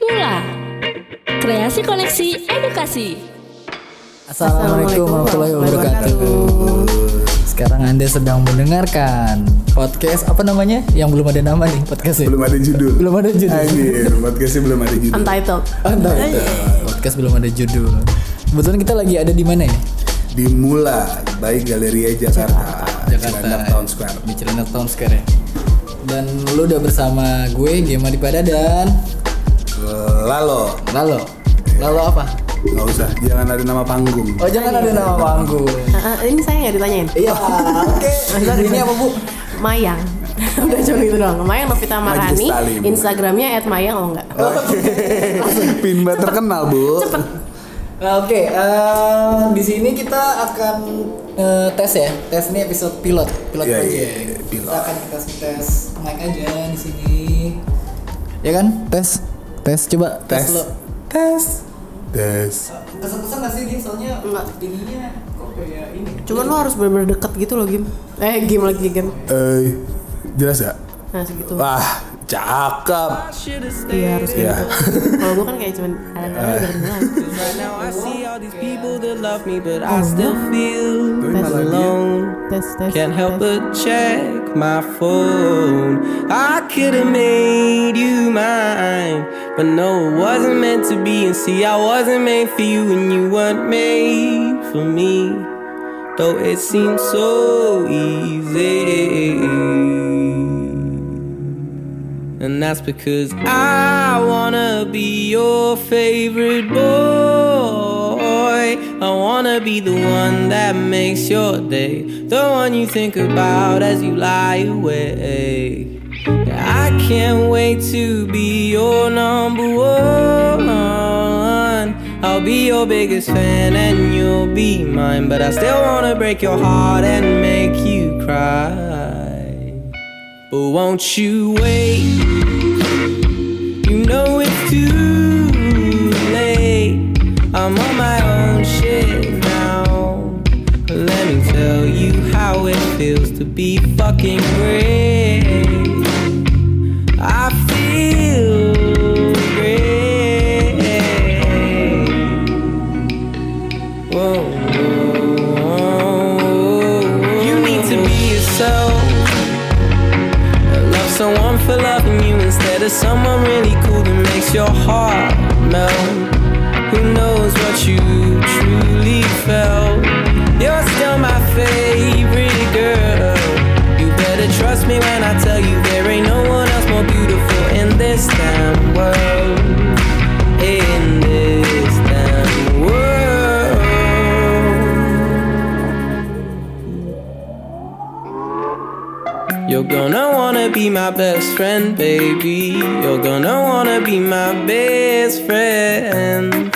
Mula Kreasi Koneksi Edukasi Assalamualaikum warahmatullahi wabarakatuh. Sekarang Anda sedang mendengarkan podcast apa namanya? Yang belum ada nama nih podcastnya. belum ada judul Belum ada judul. Anjir, podcastnya belum ada judul Untitled. Anda podcast belum ada judul. Kebetulan kita lagi ada di mana ya? di Mula by Galeria Jakarta Jakarta. Cilandak Town Square Di Cilandak Town Square ya. Dan lu udah bersama gue Gema Dipada dan Lalo Lalo. Lalo apa? nggak usah jangan ada nama panggung Oh jangan ada nama panggung. Ah, ini saya nggak ditanyain. Iya, oke. Ini apa bu? Mayang. Udah cuma gitu doang. Mayang Novita Marhani. Salim. Instagramnya @mayang oh enggak. Pinba terkenal bu Cepet. Oke, eh, di sini kita akan eh, tes ya. Tes ini episode pilot, pilot Iya, project. iya, iya, pilot. Kita akan tes tes mic aja di sini. Ya kan? Tes, tes coba tes, tes lo. tes tes Kesan-kesan gak sih dia soalnya Enggak. ininya kok kayak ini. Cuman lo harus bener-bener deket gitu loh Gim. Eh Gim lagi Gim. eh jelas ya Nah segitu. wah cakep Iya harus kayak Iya. gitu. Kalau gue kan kayak cuman ada ada berjalan. Right now I see all these people that love me, but I oh, still feel Tes. Tes tes. Can't help but check my phone. I could have made you mine, but no, it wasn't meant to be. And see, I wasn't made for you, and you weren't made for me. Though it seems so easy. And that's because I wanna be your favorite boy. I wanna be the one that makes your day, the one you think about as you lie awake. I can't wait to be your number one. I'll be your biggest fan and you'll be mine, but I still wanna break your heart and make you cry. But won't you wait? Know it's too late. I'm on my own shit now. Let me tell you how it feels to be fucking great. Someone really cool that makes your heart melt. Who knows what you truly felt? You're still my favorite girl. You better trust me when I tell you there ain't no one else more beautiful in this damn world. In this damn world. You're gonna be my best friend, baby. You're gonna wanna be my best friend.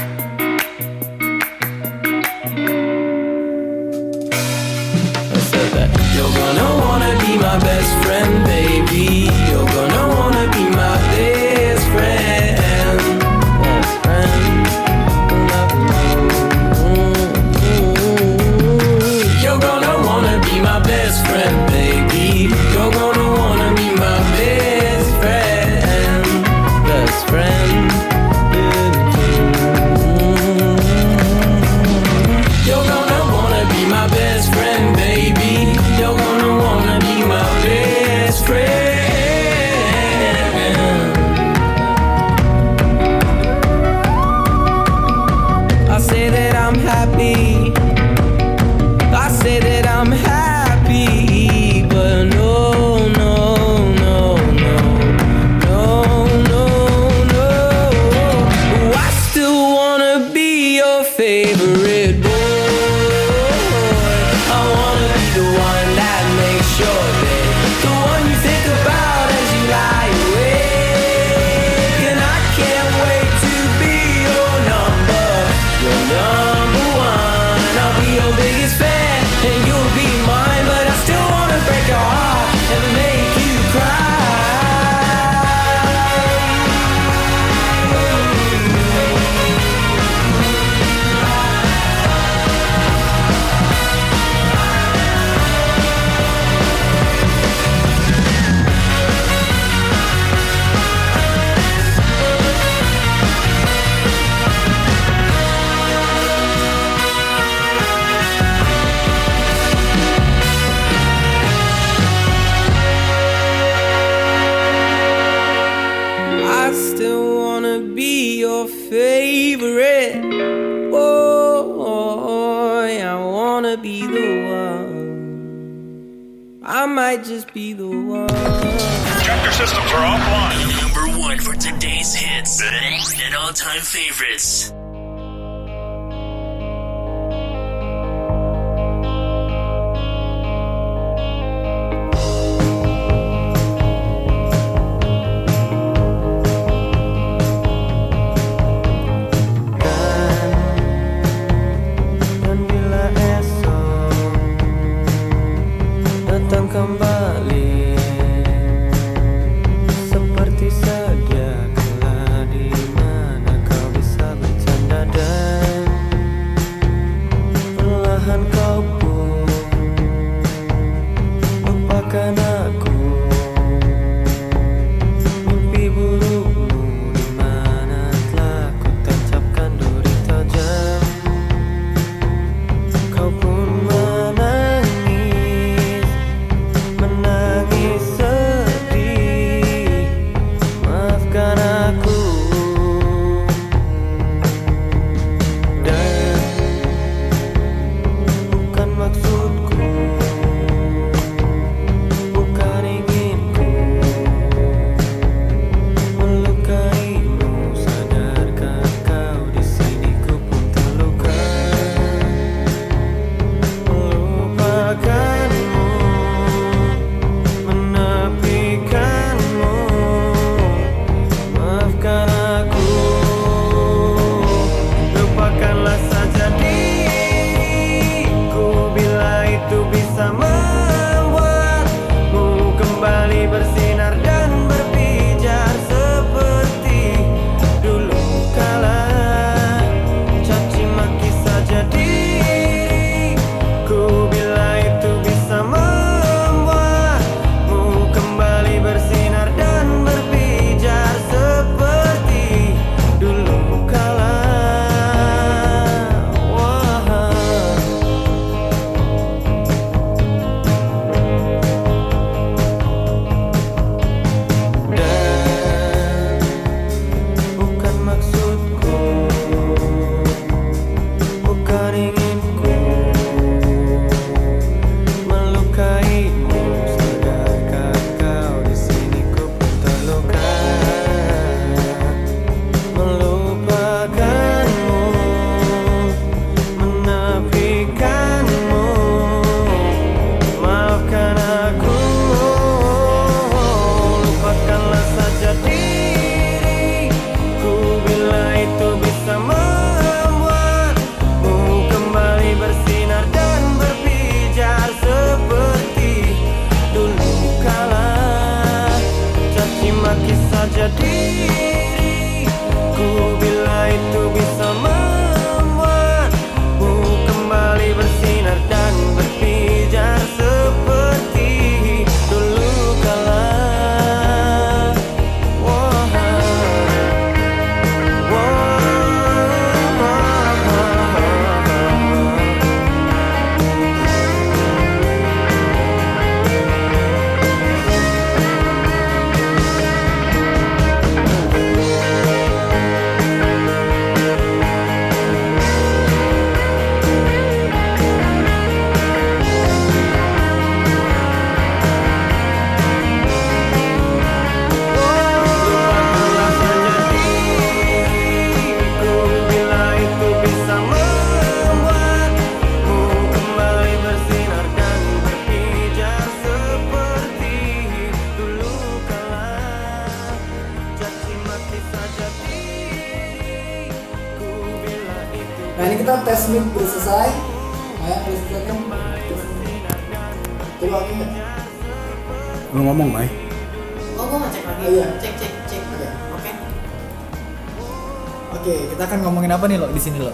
di sini lo,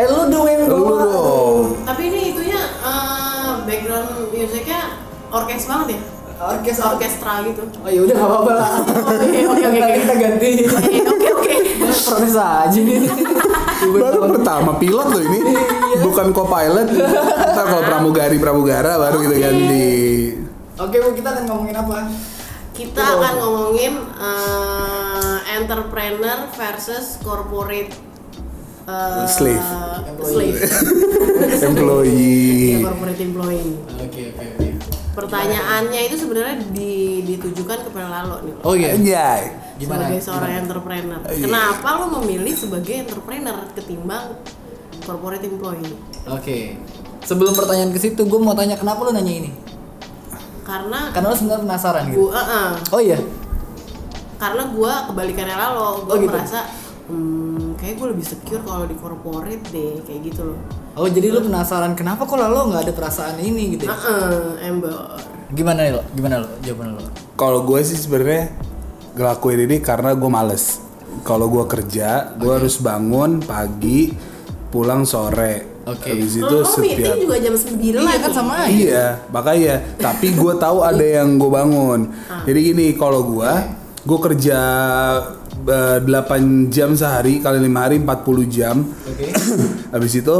eh lu doain gua. oh. tapi ini itunya uh, background musiknya orkes banget ya? Orkes orkestra gitu. Oh ya udah nggak apa-apa lah. Oke oke oke kita ganti. Oke oke Proses aja. Nih baru pertama pilot lo ini. Iya. Bukan co-pilot. Ntar kalau pramugari pramugara baru okay. ganti. Oke bu kita akan ngomongin apa? Kita akan ngomongin uh, entrepreneur versus corporate uh, slave. slave. Employee. Ya, corporate employee. Oke okay, oke okay, oke. Okay. pertanyaannya itu sebenarnya di, ditujukan kepada Lalo nih. Oh iya. Iya gimana? Sebagai seorang gimana? entrepreneur. Yeah. kenapa lo memilih sebagai entrepreneur ketimbang corporate employee? Oke. Okay. sebelum pertanyaan ke situ gue mau tanya kenapa lo nanya ini? Karena karena lo sebenarnya penasaran gitu. gua, gitu uh -uh. oh iya? Karena gue kebalikannya Lalo. Gue oh, gitu? merasa hmm, kayak gue lebih secure kalau di corporate deh, kayak gitu loh. Oh jadi lu penasaran kenapa kok lo nggak ada perasaan ini gitu? Ya? Heeh, ember. Gimana lo? Gimana lo? Jawaban lo? Kalau gue sih sebenarnya ngelakuin ini karena gue males. Kalau gue kerja, gue harus bangun pagi, pulang sore. Oke. Habis itu Lo setiap meeting juga jam 9 Iya kan sama aja. Iya, makanya. Tapi gue tahu ada yang gue bangun. Jadi gini, kalau gue, gue kerja 8 jam sehari kali lima hari 40 jam. Oke. Habis itu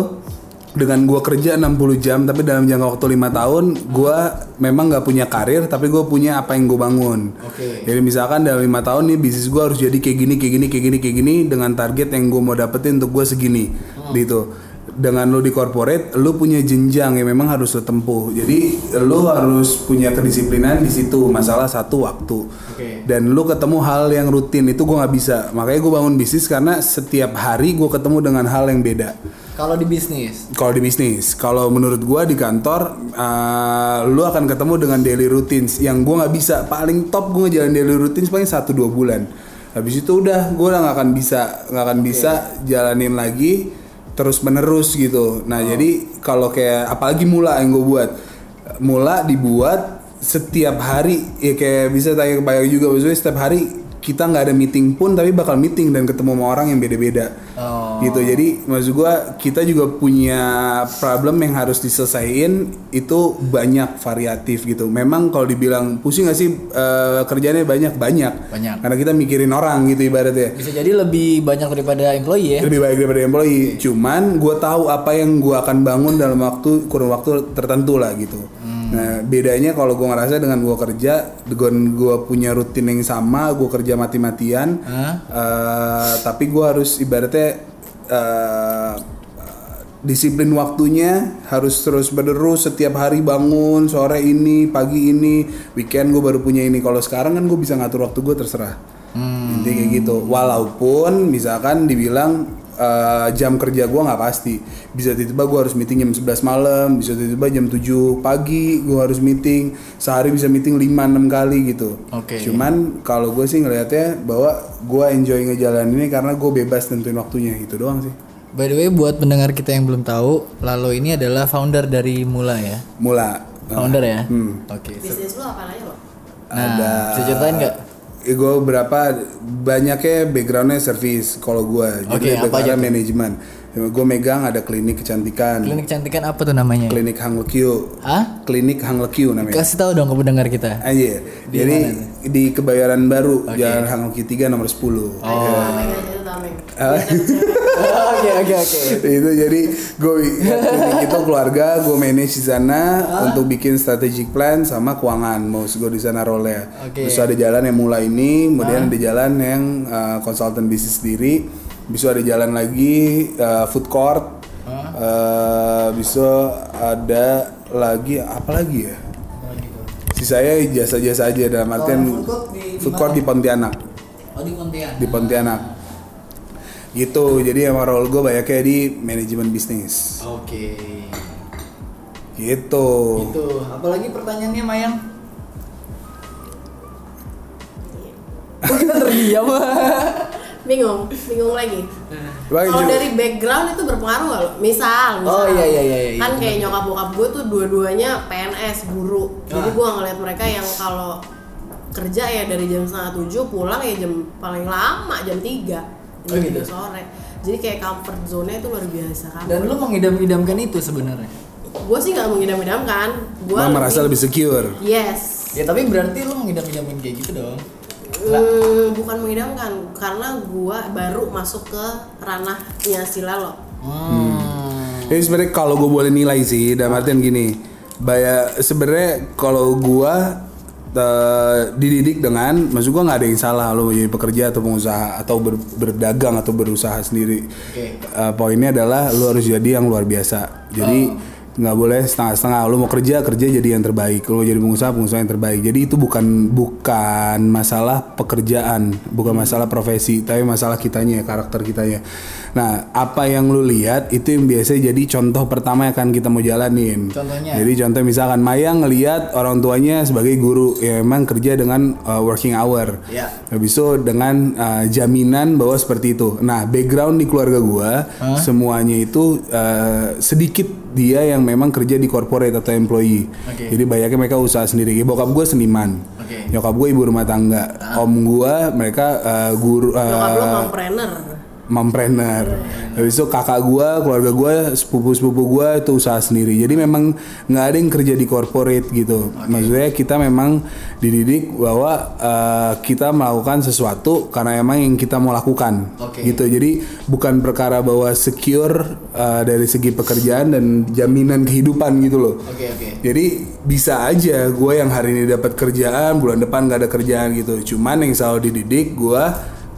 dengan gue kerja 60 jam tapi dalam jangka waktu lima tahun gue memang nggak punya karir tapi gue punya apa yang gue bangun Oke. jadi misalkan dalam lima tahun nih bisnis gue harus jadi kayak gini kayak gini kayak gini kayak gini dengan target yang gue mau dapetin untuk gue segini gitu dengan lo di corporate lo punya jenjang yang memang harus lo tempuh. Jadi lo harus punya kedisiplinan di situ masalah satu waktu. Oke. dan lu ketemu hal yang rutin itu gue nggak bisa. Makanya gue bangun bisnis karena setiap hari gue ketemu dengan hal yang beda. Kalau di bisnis. kalau di bisnis kalau menurut gue di kantor uh, lu akan ketemu dengan daily routines. Yang gue nggak bisa paling top gue ngejalan daily routines paling satu dua bulan. Habis itu udah gue nggak akan bisa nggak akan bisa jalanin lagi terus menerus gitu. Nah jadi kalau kayak apalagi mula yang gue buat. Mula dibuat setiap hari. Ya kayak bisa tanya ke Bayu juga maksudnya setiap hari kita nggak ada meeting pun tapi bakal meeting dan ketemu sama orang yang beda-beda Oh. gitu. Jadi maksud gua kita juga punya problem yang harus diselesaikan itu banyak variatif gitu. Memang kalau dibilang pusing gak sih eh, kerjanya banyak? Banyak. Banyak. karena kita mikirin orang gitu ibaratnya. Bisa jadi lebih banyak daripada employee ya. lebih baik daripada employee. Cuman gue tahu apa yang gue akan bangun dalam waktu kurun waktu tertentu lah gitu nah bedanya kalau gue ngerasa dengan gue kerja dengan gue punya rutin yang sama gue kerja mati-matian Hah? eh, tapi gue harus ibaratnya eh, disiplin waktunya harus terus menerus setiap hari bangun sore ini pagi ini weekend gue baru punya ini. Kalau sekarang kan gue bisa ngatur waktu gue terserah. Intinya kayak gitu. Walaupun misalkan dibilang eh, jam kerja gue nggak pasti bisa tiba-tiba gue harus meeting jam 11 malam bisa tiba-tiba jam 7 pagi gue harus meeting sehari bisa meeting 5-6 kali gitu Oke. cuman kalau gue sih ngelihatnya bahwa gue enjoy ngejalanin ini karena gue bebas tentuin waktunya gitu doang sih By the way buat pendengar kita yang belum tahu, Lalo ini adalah founder dari Mula ya. mula Founder ya. Hmm. Oke. Bisnis lu apa aja lo? Nah, ada bisa ceritain nggak? Gue berapa banyaknya backgroundnya service kalau gue jadi apa aja manajemen gue megang ada klinik kecantikan. Klinik kecantikan apa tuh namanya? klinik Hang Lekyu. Hah? klinik Hang Lekyu namanya. Kasih tahu dong ke pendengar kita. aja jadi di kebayoran baru jalan Hang Lekyu 3 nomor 10 Oh. Tameng. Oke oke oke. itu jadi gue klinik itu keluarga gue manage di sana untuk bikin strategic plan sama keuangan. Mau gue di sana role ya Oke. terus ada jalan yang mulai ini kemudian ada jalan yang uh, konsultan bisnis sendiri bisa ada jalan lagi uh, food court uh, bisa ada lagi apa lagi ya sisanya jasa-jasa aja dalam artian food court di- di food court di Pontianak Oh di Pontianak. di Pontianak gitu jadi emang role gue banyaknya di manajemen bisnis Oke. gitu Itu. Apalagi pertanyaannya Mayang? Kok kita terdiam? Bingung, bingung lagi. Kalau dari background itu berpengaruh gak lo? Misal, misal Oh, iya, iya, iya, iya, Kan kayak nyokap bokap gue tuh dua-duanya PNS, guru Jadi Ah. gue ngeliat mereka yang kalau kerja ya dari jam setengah tujuh pulang ya jam paling lama jam 3 Oh, jam gitu? 3 sore Jadi kayak comfort zone-nya itu luar biasa kan Dan lu mengidam-idamkan itu sebenarnya. Gue sih gak mengidam-idamkan Gue merasa lebih secure Yes Ya tapi berarti lu mengidam-idamkan kayak gitu dong. Hmm, bukan mengidamkan karena gua baru masuk ke ranahnya si Lalo. Hmm. Jadi sebenarnya kalau gue boleh nilai sih, dalam artian gini, baya sebenarnya kalau gua eh, dididik dengan, maksud gua nggak ada yang salah lo jadi pekerja atau pengusaha atau ber- berdagang atau berusaha sendiri. Oke. Eh, poinnya adalah lo harus jadi yang luar biasa. Jadi nggak boleh setengah-setengah. Lu mau kerja kerja jadi yang terbaik. Lu mau jadi pengusaha pengusaha yang terbaik. Jadi itu bukan bukan masalah pekerjaan bukan masalah profesi tapi masalah kitanya karakter kitanya. Nah apa yang lu lihat itu yang biasa jadi contoh pertama yang akan kita mau jalanin. Contohnya? jadi contoh misalkan Maya ngelihat orang tuanya sebagai guru ya memang kerja dengan uh, working hour. Ya. Habis itu dengan uh, jaminan bahwa seperti itu. Nah, background di keluarga gua semuanya itu uh, sedikit dia yang memang kerja di corporate atau employee. Oke. Jadi banyaknya mereka usaha sendiri. Bokap gua seniman. Oke. Nyokap gua ibu rumah tangga. Om gua mereka uh, guru Nyokap lu uh, mompreneur. Habis itu kakak gua, keluarga gua, sepupu-sepupu gua itu usaha sendiri. Jadi memang nggak ada yang kerja di corporate gitu. Maksudnya kita memang dididik bahwa uh, kita melakukan sesuatu karena emang yang kita mau lakukan. Oke. Gitu. Jadi bukan perkara bahwa secure uh, dari segi pekerjaan dan jaminan kehidupan gitu loh. Oke oke. Jadi bisa aja gue yang hari ini dapat kerjaan, bulan depan gak ada kerjaan gitu. Cuman yang selalu dididik gue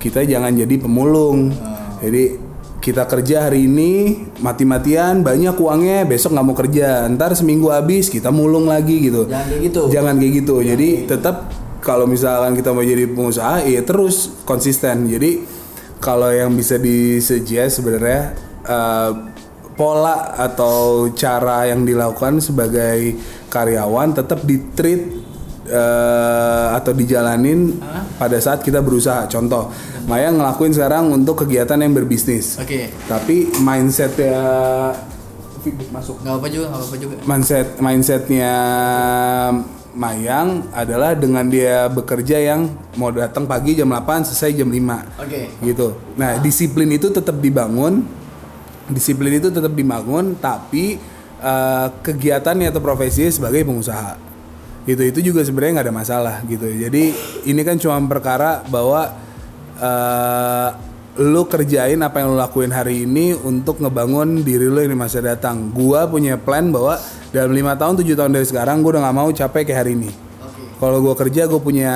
kita jangan jadi pemulung. Jadi kita kerja hari ini mati-matian banyak uangnya besok nggak mau kerja. Ntar seminggu habis kita mulung lagi gitu. Jangan kayak gitu. jangan kayak gitu. Jadi tetap kalau misalkan kita mau jadi pengusaha ya terus konsisten. Jadi kalau yang bisa disuggest sebenarnya eh, pola atau cara yang dilakukan sebagai karyawan tetap di treat eh, atau dijalanin pada saat kita berusaha. Contoh Maya ngelakuin sekarang untuk kegiatan yang berbisnis Oke. tapi mindsetnya masuk Nggak apa juga, nggak apa juga. mindset mindsetnya Mayang adalah dengan dia bekerja yang mau datang pagi jam 8 selesai jam 5 Oke. gitu. Nah disiplin itu tetap dibangun, disiplin itu tetap dibangun, tapi eh, kegiatannya atau profesinya sebagai pengusaha gitu itu juga sebenarnya nggak ada masalah gitu. Jadi ini kan cuma perkara bahwa eh lu kerjain apa yang lu lakuin hari ini untuk ngebangun diri lu yang di masa datang. Gua punya plan bahwa dalam lima tahun 7 tahun dari sekarang gua udah nggak mau capek kayak hari ini. Kalau gue kerja gue punya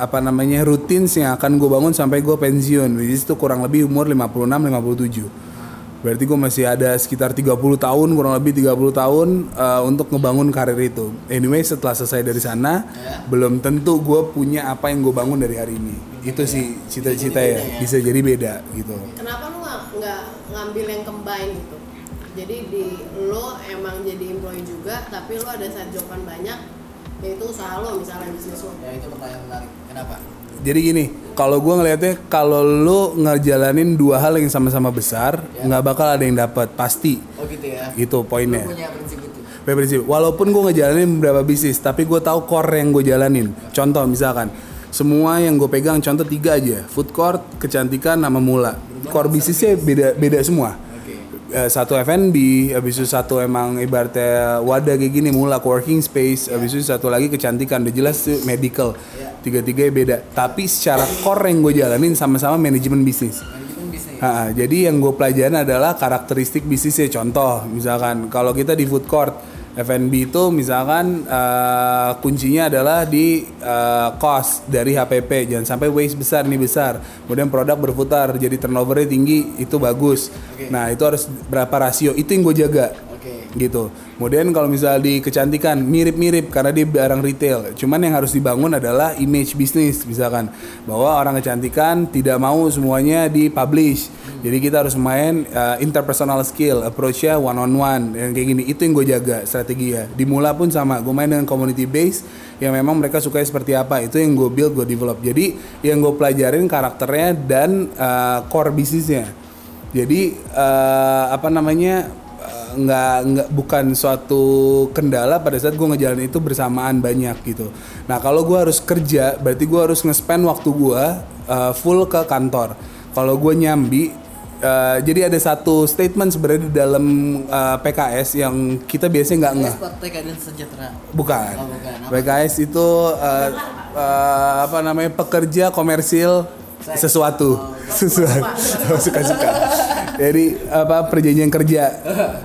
apa namanya rutin yang akan gue bangun sampai gue pensiun. Is itu kurang lebih umur 56 57. Berarti gue masih ada sekitar 30 tahun kurang lebih 30 tahun eh, untuk ngebangun karir itu. Anyway setelah selesai dari sana belum tentu gue punya apa yang gue bangun dari hari ini. Itu sih cita-cita ya bisa jadi beda gitu. Kenapa lu nggak ngambil yang combine gitu? Jadi di lo emang jadi employee juga, tapi lo ada side joban banyak, yaitu usaha lo misalnya bisnis lo. Ya itu pertanyaan menarik. Kenapa? Jadi gini, kalau gue ngelihatnya kalau lu ngejalanin dua hal yang sama-sama besar, nggak bakal ada yang dapat pasti. Oh gitu ya. Itu poinnya. Punya prinsip itu. Punya prinsip. Walaupun gue ngejalanin beberapa bisnis, tapi gue tahu core yang gue jalanin. Contoh misalkan, semua yang gue pegang contoh tiga aja, food court, kecantikan, nama mula. Core bisnisnya beda beda semua. Oke. Eh, satu F&B, habis itu satu emang ibaratnya wadah kayak gini mula working space, habis itu satu lagi kecantikan, udah jelas tuh medical. Tiga-tiganya beda. Tapi secara core yang gue jalanin sama-sama manajemen bisnis. Manajemen bisnis. Ha, jadi yang gue pelajarin adalah karakteristik bisnisnya. Contoh, misalkan kalau kita di food court, F&B itu misalkan eh, kuncinya adalah di eh, cost dari HPP. Jangan sampai waste besar nih besar. Kemudian produk berputar, jadi turnovernya tinggi, itu bagus. Nah itu harus berapa rasio? Itu yang gue jaga. Gitu. Kemudian kalau misalnya di kecantikan mirip-mirip karena dia barang retail. Cuman yang harus dibangun adalah image bisnis misalkan bahwa orang kecantikan tidak mau semuanya dipublish. Jadi kita harus main uh, interpersonal skill, approach-nya one on one yang kayak gini. Itu yang gue jaga strategi ya. Di mula pun sama, gue main dengan community base yang memang mereka suka seperti apa. Itu yang gue build, gue develop. Jadi yang gue pelajarin karakternya dan uh, core bisnisnya. Jadi eh, apa namanya nggak nggak bukan suatu kendala pada saat gue ngejalanin itu bersamaan banyak gitu. Nah kalau gue harus kerja berarti gue harus nge-spend waktu gue eh, full ke kantor. Kalau gue nyambi eh, jadi ada satu statement sebenarnya di dalam eh, PKS yang kita biasanya nggak Sejahtera. Bukan. Oh, bukan. Apa? PKS itu eh, eh, apa namanya pekerja komersil sesuatu, sesuatu suka-suka. Jadi apa perjanjian kerja,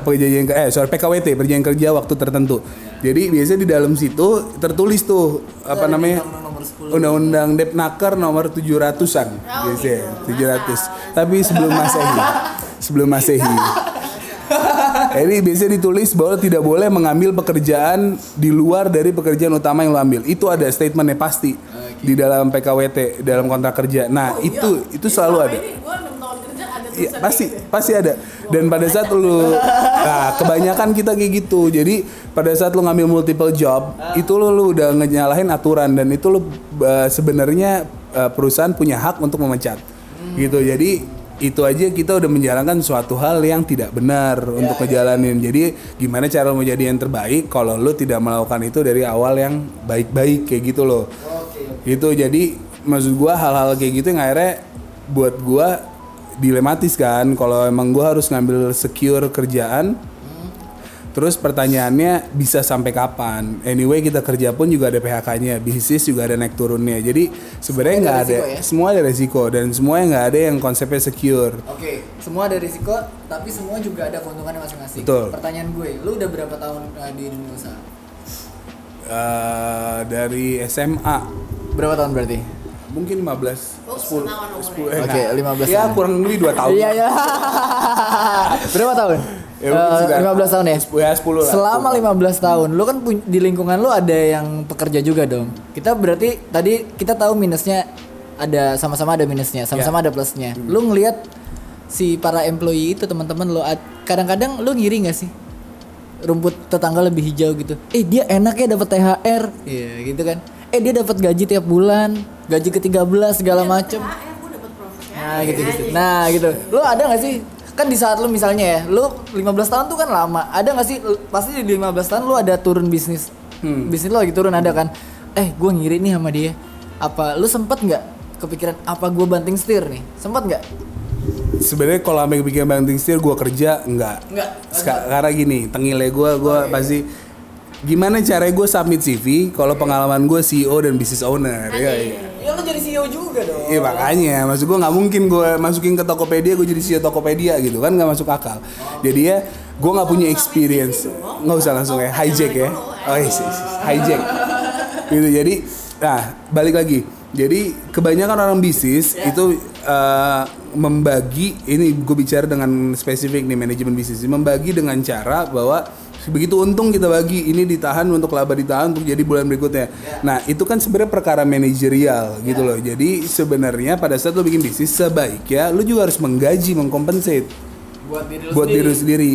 perjanjian eh sorry PKWT perjanjian kerja waktu tertentu. Jadi biasanya di dalam situ tertulis tuh apa namanya nomor 10. Undang-undang Depnaker nomor 700-an biasanya 700. Tapi sebelum Masehi. Sebelum Masehi. Ini biasanya ditulis bahwa tidak boleh mengambil pekerjaan di luar dari pekerjaan utama yang lo ambil. Itu ada statementnya pasti di dalam PKWT dalam kontrak kerja. Nah itu itu selalu ada. Ini gue 6 tahun Iya, tulisan pasti pasti ada. Dan pada saat lu nah, kebanyakan kita kayak gitu. Jadi pada saat lu ngambil multiple job, itu lu, lu udah nyalahin aturan dan itu lu uh, sebenarnya uh, perusahaan punya hak untuk memecat. Gitu. Jadi itu aja kita udah menjalankan suatu hal yang tidak benar untuk ngejalanin. Jadi gimana cara mau jadi yang terbaik kalau lu tidak melakukan itu dari awal yang baik-baik kayak gitu loh. Gitu. Jadi maksud gua hal-hal kayak gitu yang akhirnya buat gua dilematis kan kalau emang gue harus ngambil secure kerjaan terus pertanyaannya bisa sampai kapan anyway kita kerja pun juga ada PHK-nya bisnis juga ada naik turunnya jadi sebenarnya nggak ada resiko ya? semua ada resiko dan semuanya nggak ada yang konsepnya secure Oke, semua ada risiko, tapi semua juga ada keuntungannya masing-masing. Betul. Pertanyaan gue, lu udah berapa tahun uh, di dunia usaha? Eh, dari SMA Berapa tahun berarti? Mungkin 15 Oh, 10 setahun umurnya. 10 eh, Oke, nah, 15 ya tahun. kurang lebih 2 tahun Iya ya. berapa tahun? Ya, mungkin Eh, sekitar 15 tahun ya? 10 ya, 10 lah. Selama 15 tahun, lu kan di lingkungan lu ada yang pekerja juga dong. Kita berarti tadi kita tahu minusnya ada sama-sama ada minusnya, sama-sama Ya. ada plusnya. Lu ngelihat si para employee itu teman-teman lu ad- kadang-kadang lu ngiri nggak sih? Rumput tetangga lebih hijau gitu. Eh dia enak ya dapat THR. Iya, gitu kan. Eh dia dapat gaji tiap bulan, gaji ke-13 segala macem. THR gue dapet profit Nah gitu gitu. Nah gitu. Lu ada gak sih? Kan di saat lu misalnya ya, lu 15 tahun tuh kan lama. Ada gak sih? Pasti di 15 tahun lu ada turun bisnis. Bisnis lu lagi turun ada kan? Eh gue ngiri nih sama dia. Apa lu sempet nggak kepikiran apa gue banting setir nih? Sempet nggak? sebenarnya kalau sampai kepikiran banting setir gue kerja enggak Nggak. Ska- karena gini tengilnya gue gue pasti gimana caranya gue submit CV kalau pengalaman gue CEO dan business owner ya iya. Ya lu jadi CEO juga dong. Iya makanya, maksud gue nggak mungkin gue masukin ke Tokopedia gue jadi CEO Tokopedia gitu kan nggak masuk akal. Jadi ya gue nggak punya experience, nggak usah langsung ya hijack ya. Oh iya, iya, iya, hijack. Gitu jadi, nah balik lagi. Jadi kebanyakan orang bisnis itu eh, membagi ini gue bicara dengan spesifik nih manajemen bisnis membagi dengan cara bahwa begitu untung kita bagi ini ditahan untuk laba ditahan untuk jadi bulan berikutnya. Nah itu kan sebenarnya perkara manajerial gitu loh. Jadi sebenarnya pada saat lo bikin bisnis sebaiknya lo juga harus menggaji mengkompensate Buat diri buat diri lu sendiri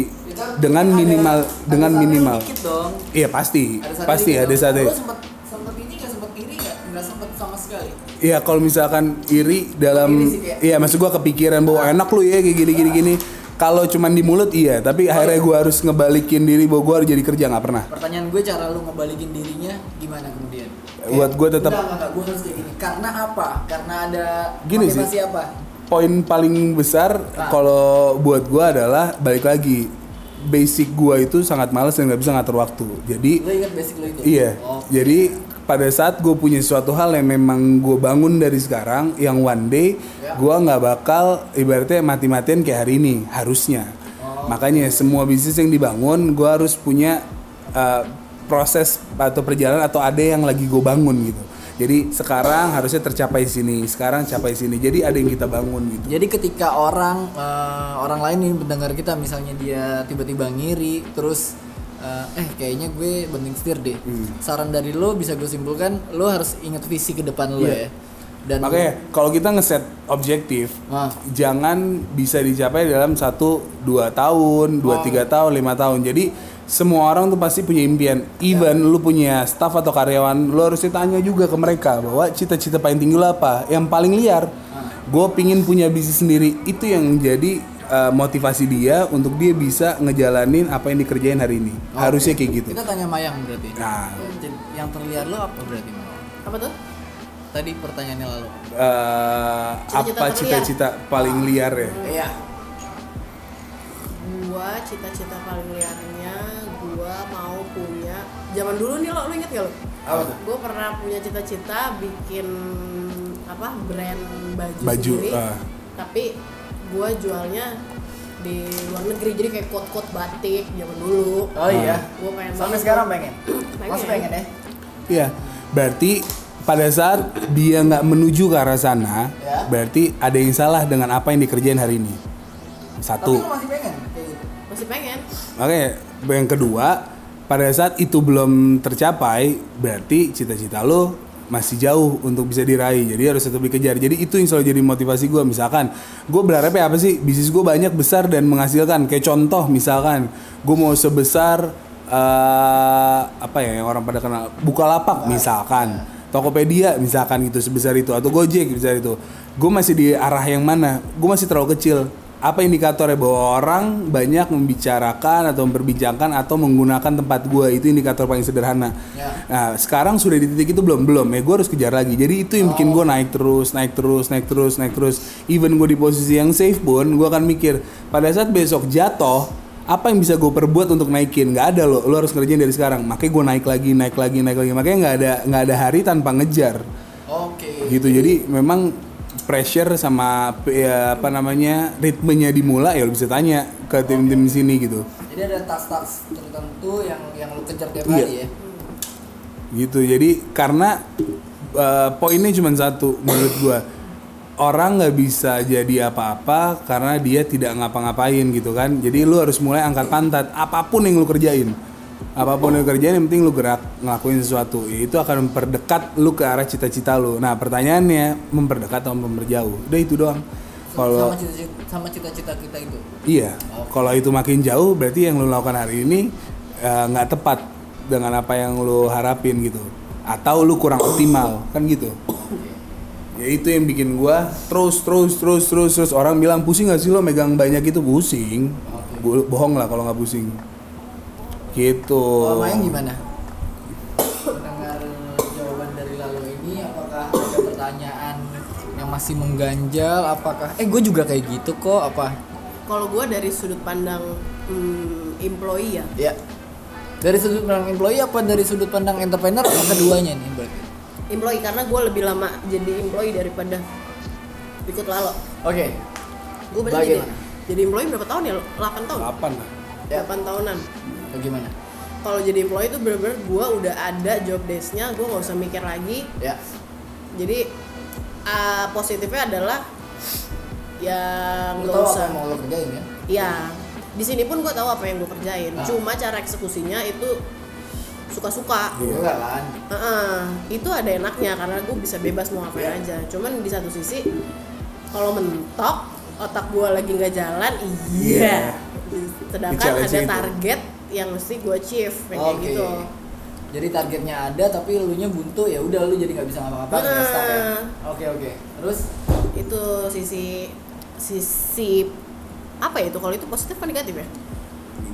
dengan minimal dengan minimal. Dong. Iya pasti Ada pasti ada sekali. Iya kalau misalkan iri dalam iya maksud gua kepikiran bahwa enak lu ya kayak gini gini gini. Kalau cuman di mulut iya, tapi akhirnya gua harus ngebalikin diri bahwa gua harus jadi kerja nggak pernah. Pertanyaan gue cara lu ngebalikin dirinya gimana kemudian? Buat gue tetap Enggak, enggak, enggak, gue harus kayak gini. Karena apa? Karena ada Gini sih. apa? poin paling besar kalau buat gua adalah balik lagi basic gua itu sangat males dan nggak bisa ngatur waktu. Jadi Lu ingat basic lu itu? Iya. Oh. Jadi pada saat gue punya suatu hal yang memang gue bangun dari sekarang, yang one day Ya. gue nggak bakal ibaratnya mati-matian kayak hari ini harusnya. Oh. Makanya semua bisnis yang dibangun gue harus punya uh, proses atau perjalanan atau ada yang lagi gue bangun gitu. Jadi sekarang harusnya tercapai sini, sekarang capai sini. Jadi ada yang kita bangun gitu. Jadi ketika orang eh, orang lain nih mendengar kita misalnya dia tiba-tiba ngiri terus eh, eh kayaknya gue banting setir deh. Hmm. Saran dari lo bisa gue simpulkan lo harus ingat visi ke depan lo Iya. ya. Dan Makanya kalau kita ngeset objektif, Ah. jangan bisa dicapai dalam satu dua tahun, dua tiga tahun, lima tahun. Jadi semua orang tuh pasti punya impian. Even lu punya staff atau karyawan, lu harus ditanya juga ke mereka bahwa cita-cita paling tinggi lu apa, yang paling liar. Gue pingin punya bisnis sendiri. Itu yang jadi uh, motivasi dia untuk dia bisa ngejalanin apa yang dikerjain hari ini. Harusnya kayak gitu. kita tanya Mayang berarti. Nah. Yang terlihat lo apa berarti? Apa tuh Tadi pertanyaannya lalu. Uh, Cita-cita apa cita-cita paling liar ya? Iya. gua cita-cita paling liarnya gua mau punya zaman dulu nih lo lu inget gak lo Apa tuh? gua pernah punya cita-cita bikin apa brand baju, Baju, sendiri ah. tapi gua jualnya di luar negeri jadi kayak kot-kot batik zaman dulu Oh iya. gua pengen Sampai banget. sekarang pengen. Pengen. Masih pengen ya? Iya, berarti pada saat dia nggak menuju ke arah sana, Ya. berarti ada yang salah dengan apa yang dikerjain hari ini. Tapi Satu, lo masih pengen kayak gitu. masih masih pengen Oke, yang kedua, pada saat itu belum tercapai, berarti cita-cita lo masih jauh untuk bisa diraih. Jadi harus tetap dikejar. Jadi itu yang selalu jadi motivasi gue. Misalkan, gue berharapnya apa sih? Bisnis gue banyak, besar, dan menghasilkan. Kayak contoh, misalkan, gue mau sebesar eh, apa ya yang orang pada kenal Bukalapak misalkan Tokopedia misalkan gitu sebesar itu atau Gojek besar itu gue masih di arah yang mana gue masih terlalu kecil apa indikatornya? Bahwa orang banyak membicarakan atau memperbincangkan atau menggunakan tempat gue itu indikator paling sederhana. Nah sekarang sudah di titik itu belum? Belum. Ya gue harus kejar lagi. Jadi itu yang bikin gue naik terus naik terus naik terus naik terus. Even gue di posisi yang safe pun gue akan mikir pada saat besok jatuh apa yang bisa gue perbuat untuk naikin? Nggak ada lo lo harus ngerjain dari sekarang. Makanya gue naik lagi naik lagi naik lagi. Makanya nggak ada nggak ada hari tanpa ngejar. Oke. gitu. Jadi memang pressure sama ya, apa namanya ritmenya dimulai ya lo bisa tanya ke tim-tim sini gitu. Jadi ada tas-tas tertentu yang yang lu kejar tiap Iya. hari ya. gitu. Jadi karena uh, poinnya cuma satu menurut gua. Orang nggak bisa jadi apa-apa karena dia tidak ngapa-ngapain gitu kan. Jadi lu harus mulai angkat pantat apa pun yang lu kerjain apa pun yang lu kerjain yang penting lu gerak ngelakuin sesuatu itu akan memperdekat lu ke arah cita-cita lu nah pertanyaannya memperdekat atau memperjauh udah itu doang kalau sama cita-cita kita itu. Iya, kalau itu makin jauh berarti yang lu lakukan hari ini eh, nggak tepat dengan apa yang lu harapin gitu. Atau lu kurang optimal, kan gitu. Ya itu yang bikin gua terus terus terus terus terus orang bilang pusing gak sih lo megang banyak itu pusing. Bo- Bohong lah kalau nggak pusing. Gitu. Kalau main gimana? Mendengar jawaban dari lalu ini, apakah ada pertanyaan yang masih mengganjal? Apakah eh gue juga kayak gitu kok? Apa? kalau gue dari sudut pandang hmm, employee ya Ya. Dari sudut pandang employee apa dari sudut pandang entrepreneur? Apa keduanya nih berarti? employee karena gue lebih lama jadi employee daripada ikut lalo Oke. gue berarti jadi, jadi employee berapa tahun ya 8 tahun Kapan lah? Ya. 8 tahunan Bagaimana? kalau jadi employee itu bener-bener gue udah ada job desk-nya gue nggak usah mikir lagi Ya. jadi ah, positifnya adalah yang nggak tahu apa usah yang mau lo kerjain ya? Iya, di sini pun gue tahu apa yang gue kerjain. Ah. Cuma cara eksekusinya itu suka-suka. Iya. Kan? Heeh, itu ada enaknya karena gue bisa bebas mau ngapain aja. Cuman di satu sisi kalau mentok otak gue lagi nggak jalan, iya. Sedangkan Di-challenge ada target yang mesti gue achieve kayak Oke. gitu. Jadi targetnya ada tapi lu nya buntu ya udah lu jadi nggak bisa ngapa-ngapain ya stuck ya. Nah. Oke oke. Terus Itu sisi sisi apa ya itu kalau itu positif apa negatif ya?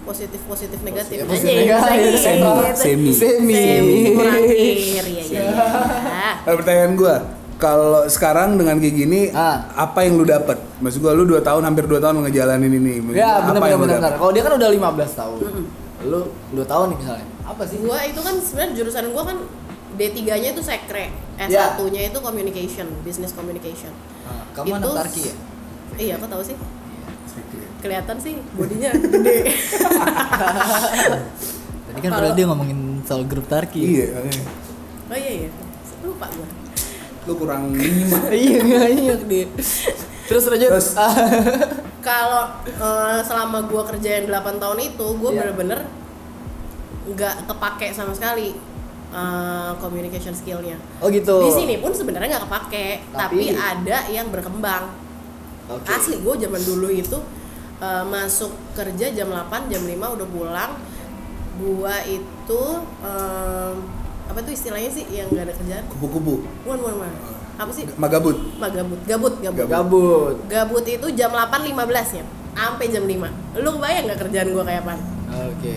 Positif positif negatif. Ya, positif Anjing, negatif. sakit. Semi. Semi. Semi kurang akhir ya ya. ya. Nah, pertanyaan gua, kalau sekarang dengan kayak gini, Ah. apa yang lu dapat? Maksud gua lu 2 tahun hampir 2 tahun ngejalanin ini. Maksud Ya benar benar? Kalau dia kan udah 15 tahun. Lu 2 tahun nih misalnya. Apa sih? Gua itu kan sebenarnya jurusan gua kan D3-nya itu sekre, Ya. S1-nya itu communication, business communication. Ah, kamu anak Itu- Tarki ya? Iya, aku tahu sih. Kelihatan sih bodinya gede. Tadi kan Kalau- padahal dia ngomongin soal grup Tarki. Iya, eh. oh iya iya. Lupa gua. lu kurang nyimak. iya nggak iya dia. Terus lanjut. Terus. Kalau eh, selama gua kerjain 8 tahun itu, gua Iya. bener-bener nggak kepake sama sekali eh, communication skillnya. oh gitu. Di sini pun sebenarnya nggak kepake, tapi, Tapi- ada yang berkembang. Oke. Asli gue zaman dulu itu eh, masuk kerja jam 8, jam 5 udah pulang. Gua itu em, apa tuh istilahnya sih yang gak ada kerjaan? Kupu-kupu. Bukan, bukan, bukan. Apa sih? Magabut. Apa, gabut, gabut, gabut. Gabut. Gabut itu jam 8.15 ya, sampai jam 5. Lu bayang nggak kerjaan gua kayak apa? Oke.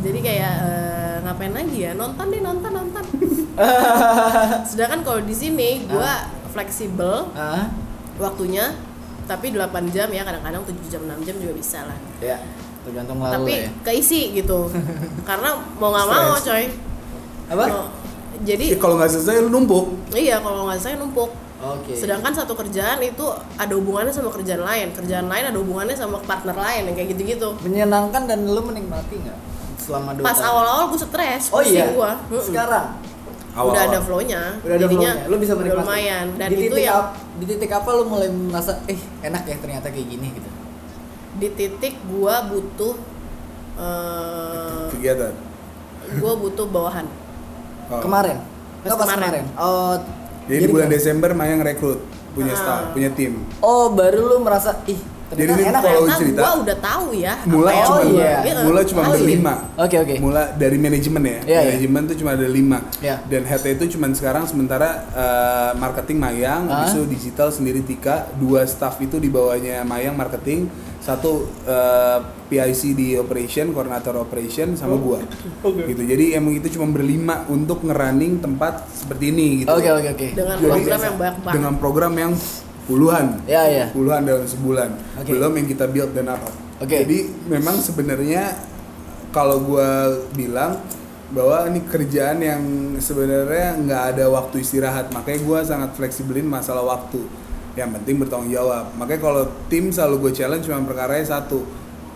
Jadi kayak eh, ngapain lagi ya? Nonton deh, nonton, nonton. Sedangkan kalau di sini gua fleksibel Ah, waktunya, tapi 8 jam ya, kadang-kadang 7 jam, 6 jam juga bisa lah. ya. Tergantung lalu tapi ya. keisi gitu. Karena mau nggak mau, coy. Apa? Mau- jadi Eh, kalau nggak selesai lu numpuk. iya kalau nggak saya numpuk. Oke. Sedangkan satu kerjaan itu ada hubungannya sama kerjaan lain, kerjaan lain ada hubungannya sama partner lain yang kayak gitu-gitu. menyenangkan dan lu menikmati nggak selama dua Pas awal-awal gue stres, Oh iya. gua. Sekarang Awal-awal. Udah ada flow-nya. udah ada jadinya flow-nya. Lu bisa menikmati. lumayan dan di itu titik yang ap- di titik apa lu mulai merasa eh enak ya ternyata kayak gini gitu. di titik gua butuh Eh, kegiatan gue butuh bawahan. Oh. Kemarin. Nggak pas kemarin. kemarin. Oh. jadi di bulan Desember Mayang rekrut punya staff punya tim Oh, baru lu merasa ih, Jadi ternyata ini enak kalau- ya. Cerita, gue udah tahu ya. mula apa yang cuma Oh, iya. mula cuma Oh, berlima Oke, oke. mula dari manajemen ya Iya, iya. manajemen tuh cuma ada lima Iya. dan head itu cuma sekarang sementara eh, marketing Mayang Ah. habis itu digital sendiri Tika dua staff itu di bawahnya Mayang marketing satu eh, PIC di operation koordinator operation sama Oh. gua gitu jadi emang itu cuma berlima untuk ngerunning tempat seperti ini gitu Oke, oke, oke. Dengan Jadi, program yang banyak banget. dengan program yang puluhan Ya, ya. puluhan dalam sebulan Oke. belum yang kita build dan apa Oke. jadi memang sebenarnya kalau gua bilang bahwa ini kerjaan yang sebenarnya nggak ada waktu istirahat makanya gua sangat fleksibelin masalah waktu yang penting bertanggung jawab. Makanya kalau tim selalu gue challenge cuma perkaranya satu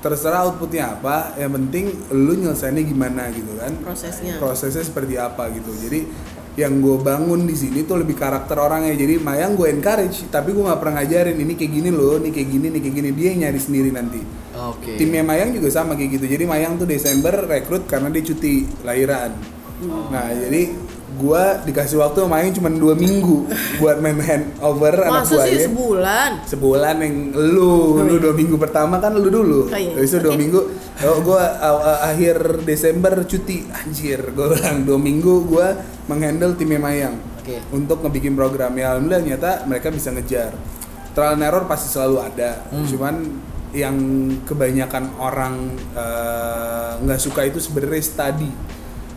terserah outputnya apa yang penting lu nyelesainnya gimana gitu kan. Prosesnya. prosesnya seperti apa gitu. Jadi yang gue bangun di sini tuh lebih karakter orangnya. Jadi Mayang gue encourage tapi gue nggak pernah ngajarin ini kayak gini loh ini kayak gini ini kayak gini. Dia yang nyari sendiri nanti. Oke. timnya Mayang juga sama kayak gitu. Jadi Mayang tuh Desember rekrut karena dia cuti lahiran. Nah jadi gue dikasih waktu Mayang cuma dua minggu buat main handover anak gue sih sebulan? sebulan yang lu lu dua minggu pertama kan lu dulu Oh, iya. Itu dua Oke. minggu oh, gue akhir Desember cuti anjir gue bilang dua minggu gue menghandle timnya Mayang Oke. untuk ngebikin program ya alhamdulillah nyata mereka bisa ngejar trial and error pasti selalu ada Hmm. cuman yang kebanyakan orang eh, nggak suka itu sebenarnya study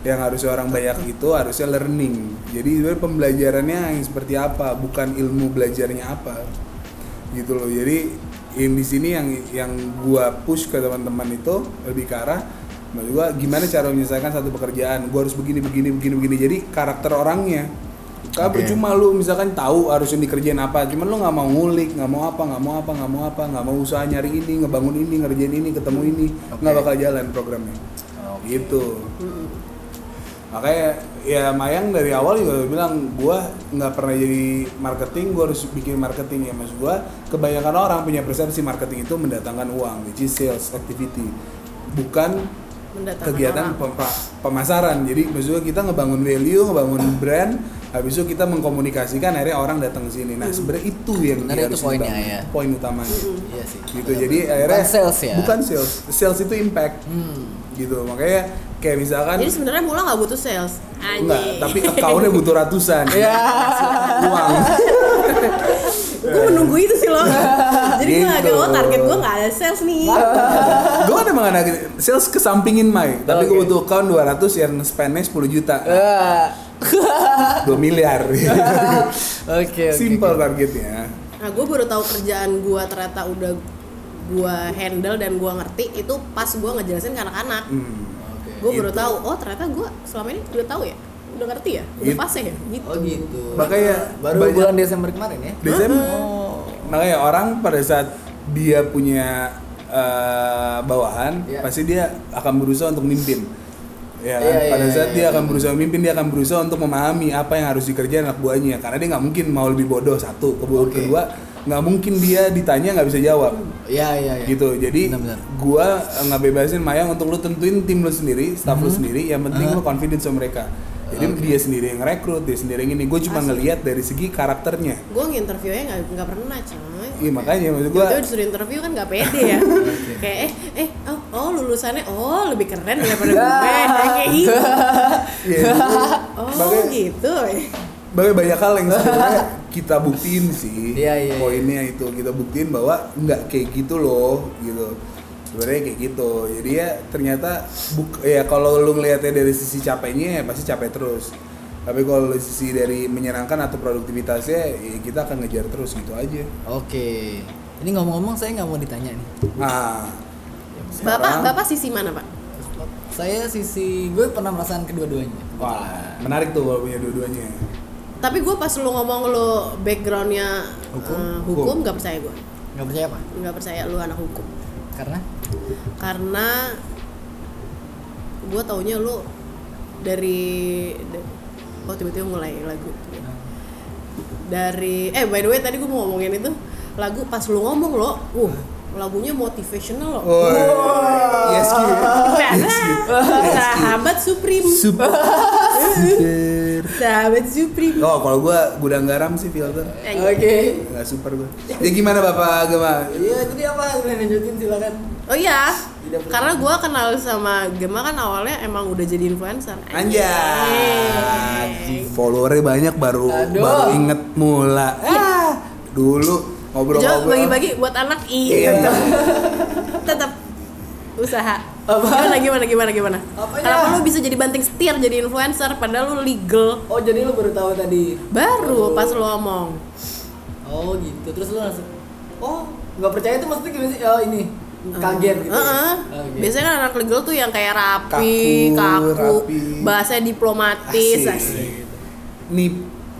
yang harusnya orang banyak itu harusnya learning. Jadi sebenarnya pembelajarannya yang seperti apa bukan ilmu belajarnya apa gitu loh. Jadi yang di sini yang yang gua push ke teman-teman itu lebih ke arah gua gimana cara menyelesaikan satu pekerjaan? Gua harus begini begini begini begini. Jadi karakter orangnya. Karena percuma lu misalkan tahu harusnya dikerjain apa, cuman lu nggak mau ngulik, nggak mau apa, nggak mau apa, nggak mau apa, nggak mau usaha nyari ini, ngebangun ini, ngerjain ini, ketemu ini, nggak bakal jalan programnya. Gitu. Makanya ya Mayang dari awal juga bilang gua nggak pernah jadi marketing, gua harus bikin marketing ya mas gua. Kebanyakan orang punya persepsi marketing itu mendatangkan uang, which is sales activity, bukan Mendatangkan kegiatan pem- pemasaran. Jadi maksudnya kita ngebangun value, ngebangun brand, habis itu kita mengkomunikasikan akhirnya orang datang ke sini. Nah, sebenarnya itu yang Sebenarnya itu poinnya, ya. Poin utamanya. Iya sih. Gitu. Jadi akhirnya Bukan sales ya. Bukan sales. Sales itu impact. Hmm. Gitu. Makanya kayak misalkan Jadi sebenarnya mula nggak butuh sales. Anjing. tapi account-nya butuh ratusan. Ya. Uang. gue menunggu itu sih loh. Jadi gue agak Gitu. oh target gue nggak ada sales nih. gue kan emang sales kesampingin Mai, tapi gue butuh account 200 yang spendnya 10 juta. Ah. 2 miliar. Oke, oke. Simple targetnya. Nah gue baru tahu kerjaan gue ternyata udah gue handle dan gue ngerti itu pas gue ngejelasin ke anak-anak. Hmm. Gue baru Gitu. tahu oh ternyata gue selama ini udah tahu ya, udah ngerti ya, udah Gitu. pas ya gitu. Oh gitu. Makanya baru banyak- bulan Desember kemarin ya. Desember. Oh. Makanya orang pada saat dia punya eh, bawahan, Iya. pasti dia akan berusaha untuk mimpin. Ya kan? Iya, iya, pada saat iya, dia iya. akan berusaha memimpin, dia akan berusaha untuk memahami apa yang harus dikerjain anak buahnya. Karena dia nggak mungkin mau lebih bodoh satu, kedua, Oke. kedua nggak mungkin dia ditanya nggak bisa jawab. Iya, iya, iya. gitu jadi Benar-benar. gua nggak bebasin Mayang untuk lu tentuin tim lu sendiri staff lu sendiri yang penting Ah. lu confident sama mereka jadi Oke. dia sendiri yang rekrut dia sendiri yang ini gue cuma ngelihat dari segi karakternya Gue nginterviewnya nggak nggak pernah coy. iya makanya maksud gua Tiba-tiba disuruh interview kan nggak pede ya. Kayak eh eh oh, oh lulusannya oh lebih keren daripada gue. Kayak gitu. iya, Oh Makanya- gitu. Bagai banyak hal yang sebenarnya kita buktiin sih Iya, iya, iya. poinnya itu kita buktiin bahwa nggak kayak gitu loh gitu sebenarnya kayak gitu jadi ya ternyata buk ya kalau lu ngelihatnya dari sisi capeknya ya pasti capek terus tapi kalau dari sisi dari menyenangkan atau produktivitasnya ya kita akan ngejar terus gitu aja Oke. Ini ngomong-ngomong saya nggak mau ditanya nih. nah Bapak sekarang- bapak sisi mana pak? Saya sisi gue pernah merasakan kedua-duanya. wah menarik tuh kalau punya dua-duanya Tapi gue pas lu ngomong lu backgroundnya Hukum? eh, hukum nggak percaya gue. Nggak percaya apa? Nggak percaya lu anak hukum. Karena Karena gue taunya lu dari da- oh tiba-tiba mulai lagu dari eh by the way tadi gue mau ngomongin itu lagu pas lu ngomong lo uh lagunya motivational loh. Oh, yes, Ki. Nah, sahabat Supreme. Super. Super. Sahabat Supreme. Oh, kalau gua gudang garam sih filter. Eh, Oke. Enggak super gua. Ya gimana Bapak Gema? Iya, jadi apa? Lanjutin silakan. Oh iya, karena gua kenal sama Gema kan awalnya emang udah jadi influencer. Anjay. Followernya banyak baru Aduh. baru inget mula. Ah, dulu ngobrol-ngobrol. bagi-bagi buat anak iya. Iya. Tetap usaha. Gimana gimana gimana gimana? Apanya? Kenapa lu bisa jadi banting setir jadi influencer padahal lu legal? Oh, jadi lu baru tahu tadi. Baru pas lu ngomong. Oh, gitu. Terus lu langsung Oh, nggak percaya itu maksudnya gimana sih? Oh, ini. Kaget gitu. ya? Heeh. Oke. Biasanya kan anak legal tuh yang kayak rapi, Kaku, kaku, rapi. bahasanya diplomatis. Asik. asik. Nip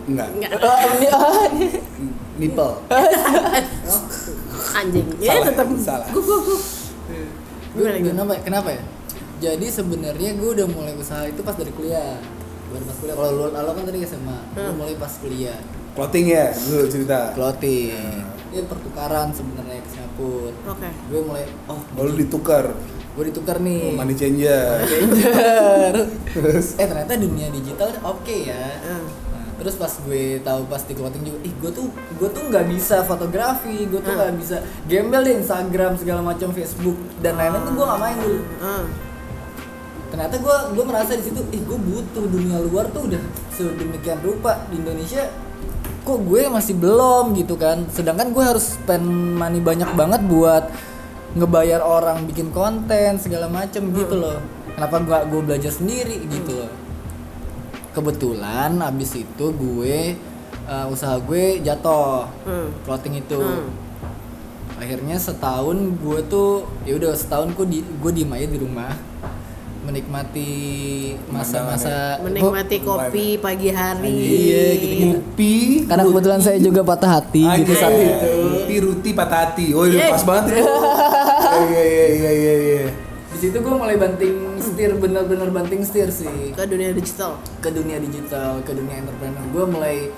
enggak. Enggak. Oh, ini oh, ini. Nipple. Anjing. Ya tetap. salah. Guk. Gimana, gimana? Kenapa? ya? Kenapa ya? Jadi sebenarnya gue udah mulai usaha itu pas dari kuliah. Baru pas kuliah. Kalau lu, lo kan tadi SMA, gue Hmm. mulai pas kuliah. Clothing ya, dulu cerita. Clothing. Ya pertukaran sebenarnya ke Singapura. Oke. Gue mulai oh, Oh, lu ditukar. gue ditukar nih. Money changer. Changer. eh ternyata dunia digital oke ya. Hmm. Terus pas gue tahu pas di clothing juga, ih gue tuh gue tuh nggak bisa fotografi, gue tuh Hmm. nggak bisa gembel di Instagram segala macam Facebook dan lain-lain tuh gue nggak main dulu. Hmm. Ternyata gue gue merasa di situ, ih gue butuh dunia luar tuh udah sedemikian rupa di Indonesia kok gue masih belum gitu kan sedangkan gue harus spend money banyak banget buat ngebayar orang bikin konten segala macem gitu loh kenapa gua gue belajar sendiri gitu loh kebetulan abis itu gue uh, usaha gue jatuh Hmm. clothing itu Hmm. akhirnya setahun gue tuh ya udah setahun gue di gue diem aja di rumah menikmati masa-masa Menikmati kopi pagi hari. Iya, gitu-gitu. Ngupi. karena kebetulan saya juga patah hati gitu Anjay. saat itu Ngupi ruti patah hati. Oh, iya Yeay. pas banget ya. Iya iya iya iya iya. Di situ gue mulai banting setir bener-bener banting setir sih. Ke dunia digital. ke dunia digital ke dunia entrepreneur. Gue mulai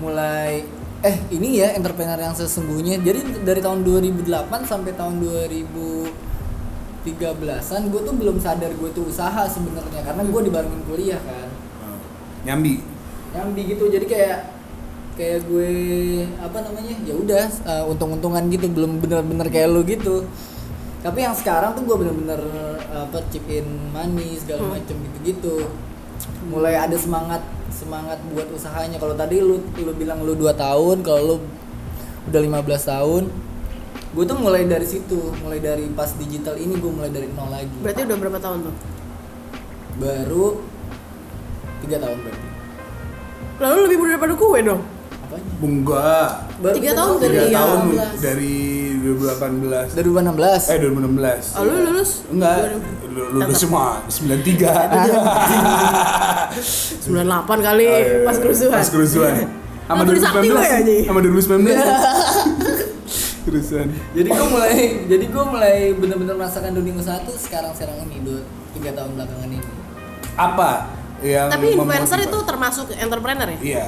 mulai eh ini ya entrepreneur yang sesungguhnya. Jadi dari tahun 2008 sampai tahun 2013an gue tuh belum sadar gue tuh usaha sebenarnya. Karena gue dibarengin kuliah kan. Nyambi. nyambi gitu. Jadi kayak kayak gue apa namanya ya udah uh, untung-untungan gitu. Belum bener-bener kayak lu gitu tapi yang sekarang tuh gue bener-bener apa chip in money segala macem gitu-gitu mulai ada semangat semangat buat usahanya kalau tadi lu lu bilang lu 2 tahun kalau lu udah 15 tahun gue tuh mulai dari situ mulai dari pas digital ini gue mulai dari nol lagi Berarti udah berapa tahun tuh? baru tiga tahun berarti Lalu lebih muda daripada gue dong. apanya Enggak. Baru Tiga tahun Tiga Dari tahun 2016. dari 2018. 2016 Eh 2016. Oh, lu lulus? Enggak. Lu- Lulus semua 93. 98 kali Oh, iya, pas iya. kerusuhan. Pas kerusuhan. Sama Lah, tulis aktif gue ya, Ji? 2019. Sama 2019. Kerusuhan. jadi gue mulai jadi gue mulai bener-bener merasakan dunia usaha tuh sekarang sekarang ini dua tiga tahun belakangan ini Apa yang Tapi influencer itu termasuk entrepreneur ya? Iya.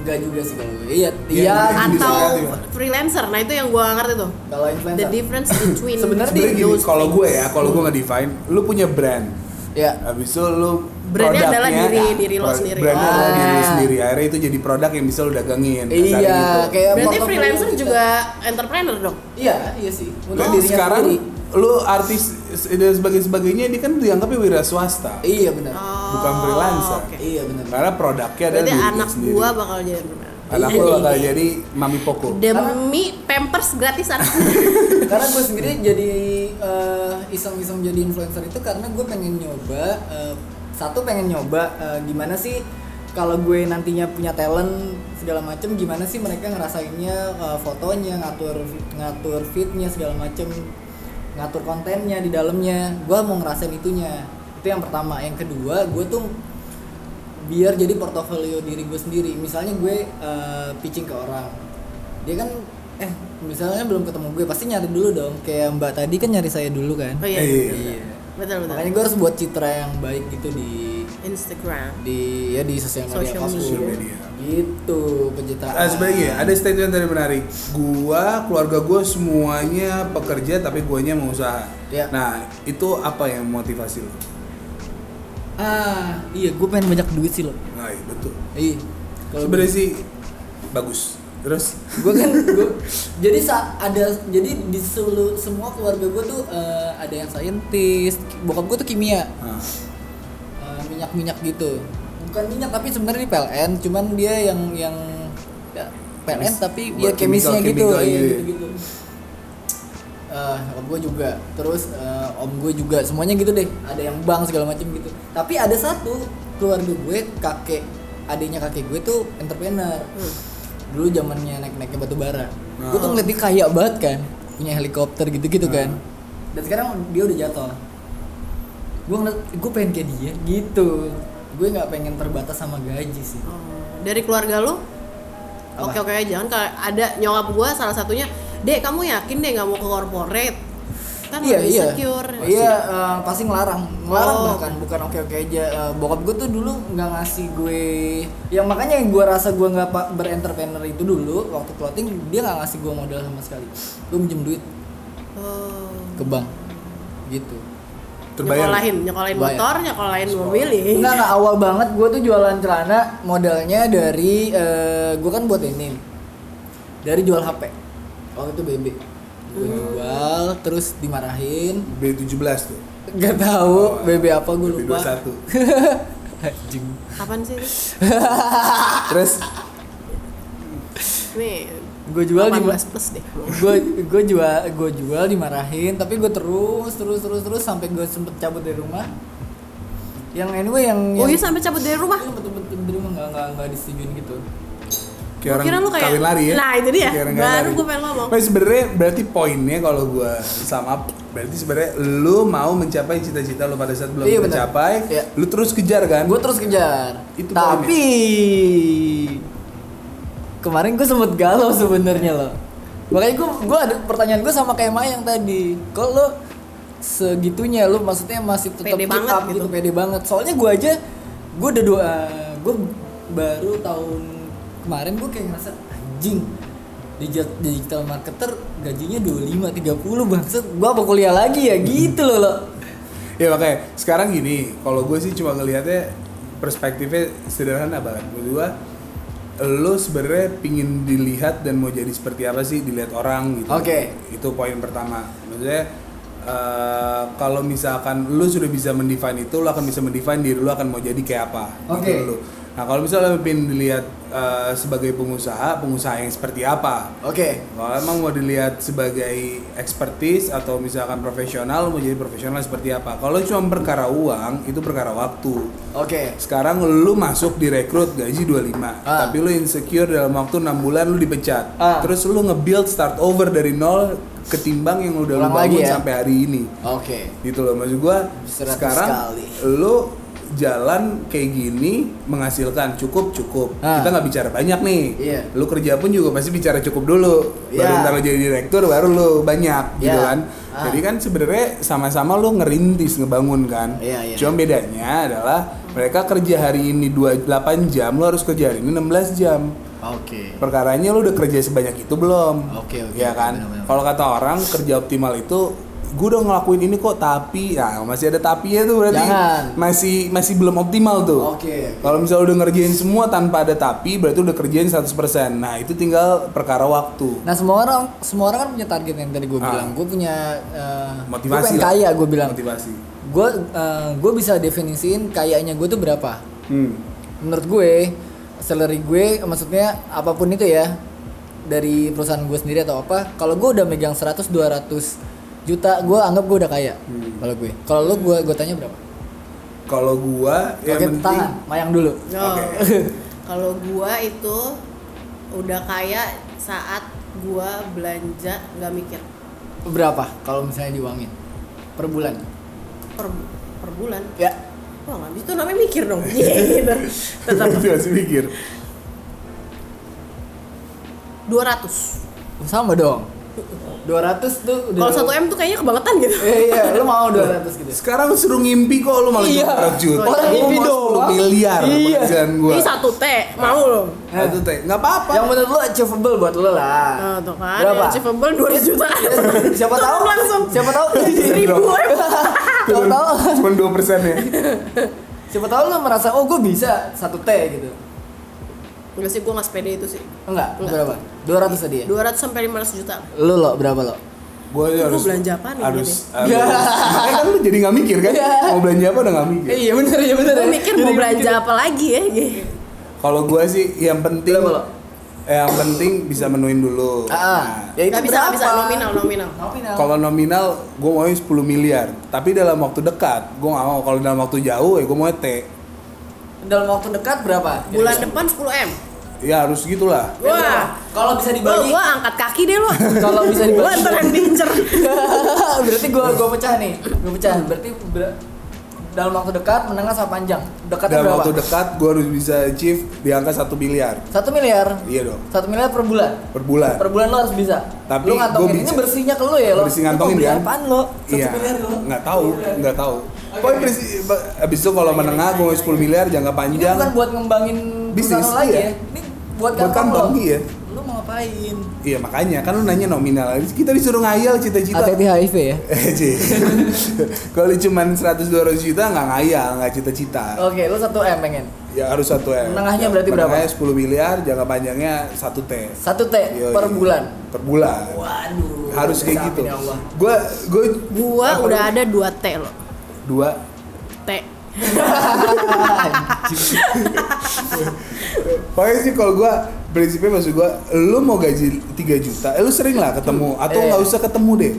Enggak juga sih kalau gue iya Iya, iya bisa Atau Pak. freelancer. Nah, itu yang gue ngerti tuh. kalau The influencer difference between Sebenarnya gini, kalau gue ya, kalau gue nge-define, lu punya brand. ya Habis itu lu Brandnya produknya- adalah diri- diri lo sendiri. Brandnya adalah Ah. diri lo sendiri. Akhirnya itu jadi produk yang bisa lu dagangin. kasarnya iya gitu. kayak Berarti freelancer kita. juga entrepreneur dong. iya iya sih untuk sekarang sendiri. lu artis dan sebagainya sebagainya ini kan dianggapnya wira swasta. iya benar Oh, Bukan freelancer. oke. iya benar Karena produknya Berarti diri anak sendiri. gua bakal jadi. Anak Iya, gua iya, bakal iya. jadi mami poko. Demi pampers gratisan. karena gue sendiri jadi eh, iseng-iseng jadi influencer itu karena gue pengen nyoba eh, satu pengen nyoba eh, gimana sih kalau gue nantinya punya talent segala macem gimana sih mereka ngerasainnya eh, fotonya ngatur ngatur fitnya segala macem ngatur kontennya di dalamnya gue mau ngerasain itunya itu yang pertama yang kedua gue tuh biar jadi portofolio diri gue sendiri misalnya gue eh, pitching ke orang dia kan eh misalnya belum ketemu gue pasti nyari dulu dong kayak mbak tadi kan nyari saya dulu kan Oh iya. Iya. Iya. Betul betul. makanya gue harus buat citra yang baik gitu di Instagram. di ya di sosial media Social. Social media. Gitu pencitraan. Ah, sebenarnya ada statement tadi menarik. Gua, keluarga gua semuanya pekerja tapi guanya mau usaha. Ya. Nah, itu apa yang motivasi lo? Ah, iya gue pengen banyak duit sih lo. Nah, iya, betul. Iya. Kalau Sebenarnya sih bagus. Terus gue kan gue jadi sa ada jadi di seluruh semua keluarga gue tuh eh, ada yang saintis bokap gue tuh kimia nah, minyak minyak gitu bukan minyak tapi sebenarnya di PLN cuman dia yang yang ya, PLN Kemis- tapi buat ya kemisnya chemical- gitu chemical iya, gitu ya. gitu gitu Eh, nyokap gue juga. Terus eh, om gue juga. Semuanya gitu deh. Ada yang bank segala macam gitu. Tapi ada satu keluarga gue kakek adiknya kakek gue tuh entrepreneur. Dulu zamannya naik naiknya batu bara. Gue tuh Oh. ngeliat dia kaya banget kan. Punya helikopter gitu gitu kan. Dan sekarang dia udah jatuh. Gue ngeliat gue pengen kayak dia gitu. Gue nggak pengen terbatas sama gaji sih. Oh, dari keluarga lu? Oke oke aja. Kalau ada nyokap gua salah satunya, "Dek, kamu yakin deh nggak mau ke corporate?" Kan iya lebih iya secure. iya eh, pasti ngelarang ngelarang Oh. bahkan bukan oke oke aja Eh, bokap gue tuh dulu nggak ngasih gue yang makanya yang gue rasa gue nggak berentrepreneur itu dulu waktu clothing dia nggak ngasih gue modal sama sekali gue minjem duit Oh. ke bank gitu terbayar. Nyekolahin, nyekolahin Bayar. motor, nyekolahin mobil ya. Enggak, enggak awal banget gue tuh jualan celana modalnya dari eh, gue kan buat ini dari jual HP waktu itu BB gue jual terus dimarahin B17 tuh. nggak tahu BB apa gue lupa B21. Anjing. Kapan sih? Terus Nih, gue jual di 18 plus deh. gue gue jual gue jual dimarahin tapi gue terus terus terus terus sampai gue sempet cabut dari rumah yang anyway yang Oh yang, iya sampai cabut dari rumah. Sempet sempet dari rumah nggak nggak nggak disetujuin gitu kayak orang Kira lu kayak- kawin lari ya. Nah, itu dia. Kayak Baru gua pengen ngomong. Nah, sebenarnya berarti poinnya kalau gua sama berarti sebenarnya lu mau mencapai cita-cita lu pada saat belum Iya, benar. tercapai, Iya. lu terus kejar kan? gue terus kejar Itu tapi kemarin gue sempet galau sebenarnya loh makanya gue gue ada pertanyaan gue sama kayak Mayang tadi kalau lo segitunya lo maksudnya masih tetap Pede banget up gitu. pede banget soalnya gue aja gue udah dua gue baru tahun kemarin gue kayak ngerasa anjing digital, digital marketer gajinya 25 30 bangsat gue apa kuliah lagi ya gitu loh lo Ya makanya sekarang gini, kalau gue sih cuma ngelihatnya perspektifnya sederhana banget. Menurut gue, lo sebenarnya pingin dilihat dan mau jadi seperti apa sih dilihat orang gitu. Oke. Itu poin pertama. Maksudnya eh, kalau misalkan lo sudah bisa mendefine itu, lo akan bisa mendefine diri lo akan mau jadi kayak apa. Oke. Gitu lo. Nah kalau misalnya lo pengen dilihat eh, sebagai pengusaha, pengusaha yang seperti apa? oke Kalau emang mau dilihat sebagai expertise atau misalkan profesional, mau jadi profesional seperti apa? Kalau cuma perkara uang, itu perkara waktu. oke Sekarang lu masuk direkrut gaji 25, Ah. tapi lu insecure dalam waktu 6 bulan lu dipecat. Ah. Terus lu nge-build start over dari nol ketimbang yang udah lu Ulang lagi bangun ya? sampai hari ini. oke Gitu loh maksud gua. Sekarang kali. lu jalan kayak gini menghasilkan cukup cukup Ah. kita nggak bicara banyak nih Iya. lu kerja pun juga pasti bicara cukup dulu baru Iya. ntar lu jadi direktur baru lu banyak gitu Iya. kan Ah. jadi kan sebenarnya sama-sama lu ngerintis ngebangun kan Iya, iya. cuma bedanya adalah mereka kerja hari ini 28 jam lu harus kerja hari ini 16 jam oke perkaranya lu udah kerja sebanyak itu belum Oke, oke, ya oke, kan kalau kata orang kerja optimal itu gue udah ngelakuin ini kok tapi ya masih ada tapinya tuh berarti Jangan. masih masih belum optimal tuh Oke. kalau misalnya udah ngerjain semua tanpa ada tapi berarti udah kerjain 100% nah itu tinggal perkara waktu Nah semua orang semua orang kan punya target yang tadi gue Ah. bilang. Gue punya eh, Motivasi Gue kaya gue bilang. motivasi Gue gue bisa definisiin kayaknya gue tuh berapa. hmm. Menurut gue salary gue maksudnya apa pun itu ya dari perusahaan gue sendiri atau apa. Kalau gue udah megang 100 200 juta, gue anggap gue udah kaya. Hmm. Kalau gue. Kalau lu gue gue tanya berapa? kalau gua yang Oke, penting tangan, mayang dulu. No. Oke. Kalau gua itu udah kaya saat gua belanja nggak mikir Berapa kalau misalnya diuangin per bulan? per per bulan. Ya. Wah nggak itu namanya mikir dong. Iya gitu. Tetap masih mikir 200 Sama dong. 200 tuh udah Kalau 1 M tuh kayaknya kebangetan gitu. Iya, iya, lu mau 200 gitu. Sekarang suruh ngimpi kok lu malah Iya. jual juta. Orang Lu ngimpi mau 10 doang. miliar Iya. gua. Ini satu T, mau lo. Satu teh. Enggak apa-apa. Yang menurut lu achievable buat lu lah. Nah, tuh kan. Berapa? Achievable 200 juta. Siapa tahu langsung. Siapa tahu Seribu M. Siapa tahu Cuma 2% ya. Siapa tahu lu merasa oh gue bisa satu T gitu. Enggak sih, gue nggak sepede itu sih. Enggak, Enggak. berapa? 200 tadi ya? 200 sampai 500 juta. Lu lo berapa lo? Gua harus belanja apaan ini harus, nih? harus makanya kan lu jadi nggak mikir kan Iya. mau belanja apa udah nggak mikir iya bener iya bener. Gue mikir mau belanja apa lagi ya. gitu. kalau gua sih yang penting Berapa lo? yang penting bisa menuin dulu Ah, Nah, ya itu Nggak bisa, nggak bisa berapa? nominal, nominal. Nominal. kalau nominal gue mau 10 miliar tapi dalam waktu dekat gue nggak mau kalau dalam waktu jauh ya gue mau T dalam waktu dekat berapa? Bulan depan 10 M. ya harus gitulah Wah. Kalau bisa dibagi, gua angkat kaki deh lo. kalau bisa Gua dibagi. ntar yang diincer. berarti gua gua pecah nih. Gua pecah. Berarti ber- dalam waktu dekat, menengah sama panjang. Dekatnya dalam berapa? waktu dekat gue harus bisa achieve di angka satu miliar Satu miliar. iya dong Satu miliar per bulan. per bulan Per bulan lo harus bisa. Tapi lu gua ngantongin ini bersihnya ke lu ya lo. Bersih ngantongin beli kan? Apaan lo? Satu iya miliar lo. nggak tahu nggak tahu pokoknya bersih abis itu kalau menengah gue mau 10 miliar jangka Ini panjang bukan buat ngembangin Bisnis, lagi iya. ya. Ini buat Buat kantong kantong, lo. iya. Lu mau ngapain? iya makanya kan lu nanya nominal kita disuruh ngayal cita-cita Hati-hati HIV ya. Eh. Kalau cuma 100 200 juta nggak ngayal, nggak cita-cita. Oke, lu satu M pengen. Ya harus satu M. Menengahnya berarti berapa? Menengahnya 10 miliar, jangka panjangnya 1 T. Satu T Yoi. per bulan. Per bulan. Waduh. Harus kayak gitu. ya Allah. Gua gua Gua apa udah ada 2 T lo. dua. T. Pokoknya sih kalau gua prinsipnya maksud gua lu mau gaji 3 juta, eh lu sering lah ketemu atau Eh. nggak usah ketemu deh.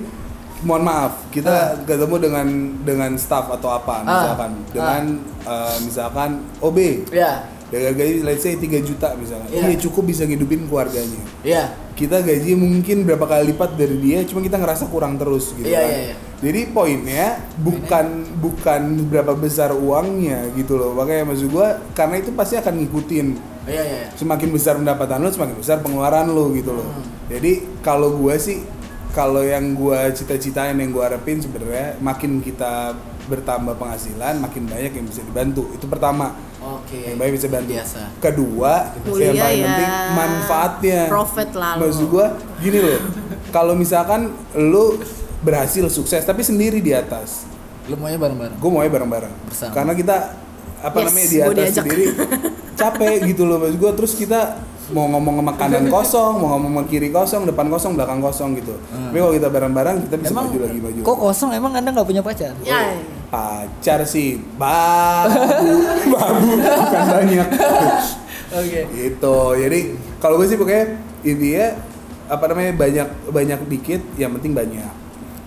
Mohon maaf, kita Ah. ketemu dengan dengan staff atau apa Ah. misalkan dengan eh, misalkan OB. Ya. Dengan gaji let's say 3 juta misalkan. Iya. Iya cukup bisa ngidupin keluarganya. Iya. Kita gaji mungkin berapa kali lipat dari dia, cuma kita ngerasa kurang terus gitu Iya, kan. iya, iya. Jadi poinnya bukan bukan berapa besar uangnya gitu loh. Makanya maksud gua karena itu pasti akan ngikutin Iya, iya. iya. semakin besar pendapatan lo semakin besar pengeluaran lo gitu loh. Hmm. Jadi kalau gua sih kalau yang gua cita-citain yang gua harapin sebenarnya makin kita bertambah penghasilan makin banyak yang bisa dibantu. Itu pertama. Oke. Yang banyak bisa bantu. Biasa. Kedua, Kuliah yang paling ya. penting manfaatnya. Profit lah. Maksud gua gini loh. kalau misalkan lu berhasil sukses tapi sendiri di atas, Lu maunya bareng-bareng. gue maunya bareng-bareng. Bersama. Karena kita apa Yes, namanya di atas sendiri capek gitu loh maksud gue. Terus kita mau ngomong sama kanan kosong, mau ngomong sama kiri kosong, depan kosong, belakang kosong gitu. Tapi kalau kita bareng-bareng kita bisa Emang maju lagi maju. kok kosong emang anda nggak punya pacar? Ya. Pacar sih babu, babu bukan banyak. Oke. gitu. Jadi kalau gue sih pokoknya intinya apa namanya banyak banyak dikit, yang penting banyak.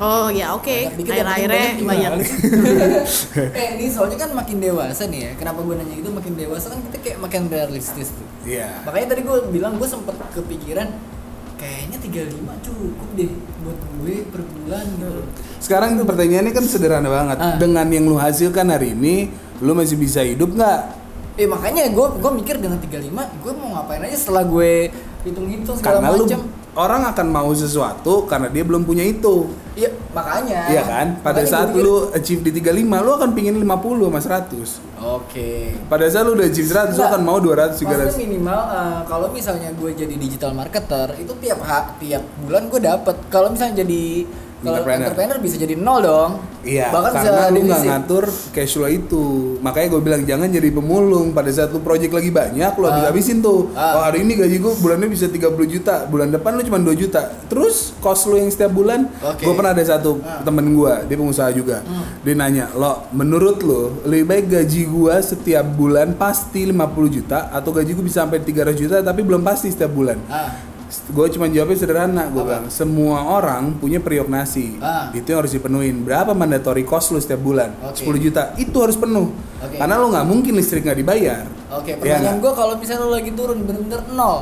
Oh ya oke. Dikit, penting Akhir-akhirnya banyak banyak. eh ini soalnya kan makin dewasa nih ya. Kenapa gue nanya itu makin dewasa kan kita kayak makin realistis tuh. Iya. Makanya tadi gue bilang gue sempet kepikiran kayaknya 35 cukup deh buat gue per bulan gitu. Sekarang pertanyaannya kan sederhana banget. Ah. Dengan yang lu hasilkan hari ini, lu masih bisa hidup nggak? Eh makanya gue gue mikir dengan 35 gue mau ngapain aja setelah gue hitung-hitung segala macam. Orang akan mau sesuatu karena dia belum punya itu. Iya makanya. Iya kan? Pada Makanya saat lu achieve di 35, lu akan pingin 50 sama 100. Oke. Pada saat lu udah achieve 100, lu Enggak. akan mau 200 Maksudnya 300. minimal eh, kalau misalnya gue jadi digital marketer itu tiap ha- tiap bulan gue dapet. Kalau misalnya jadi kalau Entrepreneur. entrepreneur. bisa jadi nol dong. Iya, Bahkan karena lu nggak ngatur cash flow itu. Makanya gue bilang jangan jadi pemulung. Pada saat lu project lagi banyak, lu habis habisin tuh. Ah. Oh hari ini gaji gue bulannya bisa 30 juta, bulan depan lu cuma 2 juta. Terus cost lu yang setiap bulan, Oke. gue pernah ada satu temen gue, dia pengusaha juga. Dia nanya, lo menurut lo lebih baik gaji gue setiap bulan pasti 50 juta atau gaji gue bisa sampai 300 juta tapi belum pasti setiap bulan. Ah, Gue cuma jawabnya sederhana, gue bilang semua orang punya periuk nasi, Ah. itu yang harus dipenuhin. Berapa mandatory cost lu setiap bulan? Oke. 10 juta, itu harus penuh. Oke. Karena lu nggak mungkin listrik nggak dibayar. Oke, Iya pertanyaan nggak? gue kalau misalnya lo lagi turun bener-bener nol,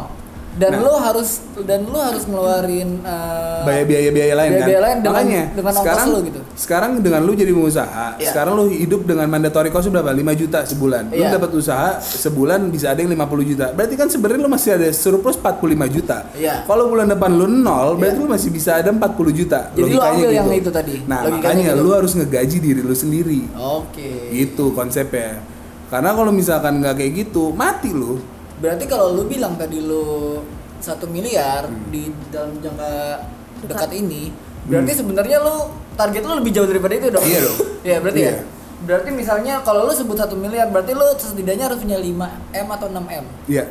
Dan Nah. lu harus dan lu harus ngeluarin uh, Bayar biaya-biaya lain kan. biaya-biaya lain dengan- Makanya dengan sekarang lu gitu. sekarang dengan lu jadi pengusaha, Iya. sekarang lu hidup dengan mandatory cost berapa? 5 juta sebulan. Lu Iya. dapat usaha sebulan bisa ada yang 50 juta. Berarti kan sebenarnya lu masih ada surplus 45 juta. Iya. Kalau bulan depan lu nol, berarti lu masih bisa ada 40 juta. Jadi lu Logikanya ambil gitu. yang itu tadi. Nah, Logikanya makanya gitu. lu harus ngegaji diri lu sendiri. Oke. Itu konsepnya. Karena kalau misalkan nggak kayak gitu, mati lu. Berarti kalau lu bilang tadi lu satu miliar di dalam jangka dekat ini, berarti sebenarnya lu target lu lebih jauh daripada itu dong. Hmm. Iya dong. Iya berarti Iya. ya. Berarti misalnya kalau lu sebut satu miliar, berarti lu setidaknya harus punya 5 m atau 6 m. Iya.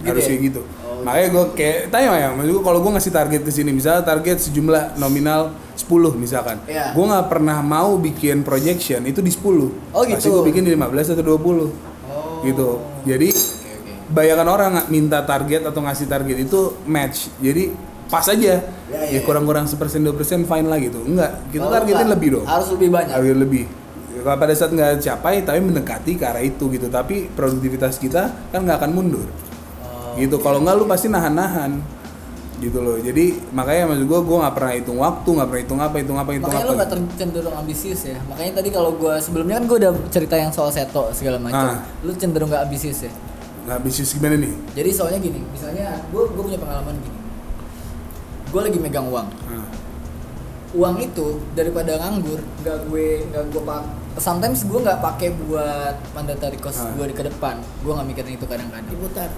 Gitu harus ya? kayak gitu. Makanya gue kayak tanya ya, maksud gue kalau gue ngasih target ke sini, misalnya target sejumlah nominal 10 misalkan. Iya. Gue nggak pernah mau bikin projection itu di 10. Oh, Pasti gitu. gue bikin di 15 atau 20. Oh. Gitu. Jadi bayangan orang nggak minta target atau ngasih target itu match. Jadi pas aja. Ya, Ya, ya, kurang-kurang sepersen dua persen fine lah gitu. Enggak, kita Oh, targetin enggak. lebih dong. Harus lebih banyak. Harus lebih. Kalau pada saat nggak capai, tapi mendekati ke arah itu gitu. Tapi produktivitas kita kan nggak akan mundur. Oh, gitu. Kalau nggak lu pasti nahan-nahan. Gitu loh. Jadi makanya maksud gua gua nggak pernah hitung waktu, nggak pernah hitung apa, hitung apa, hitung Makanya apa. lu gak cenderung ambisius ya. Makanya tadi kalau gua sebelumnya kan gua udah cerita yang soal seto segala macam. Ah. Lu cenderung gak ambisius ya. Nggak bisnis gimana nih? Jadi soalnya gini, misalnya gue gue punya pengalaman gini. Gue lagi megang uang. Nah, Uang itu daripada nganggur, nggak gue nggak gue pak. Sometimes gue nggak pakai buat mandatory cost Ah. gue di ke depan. Gue nggak mikirin itu kadang-kadang. diputar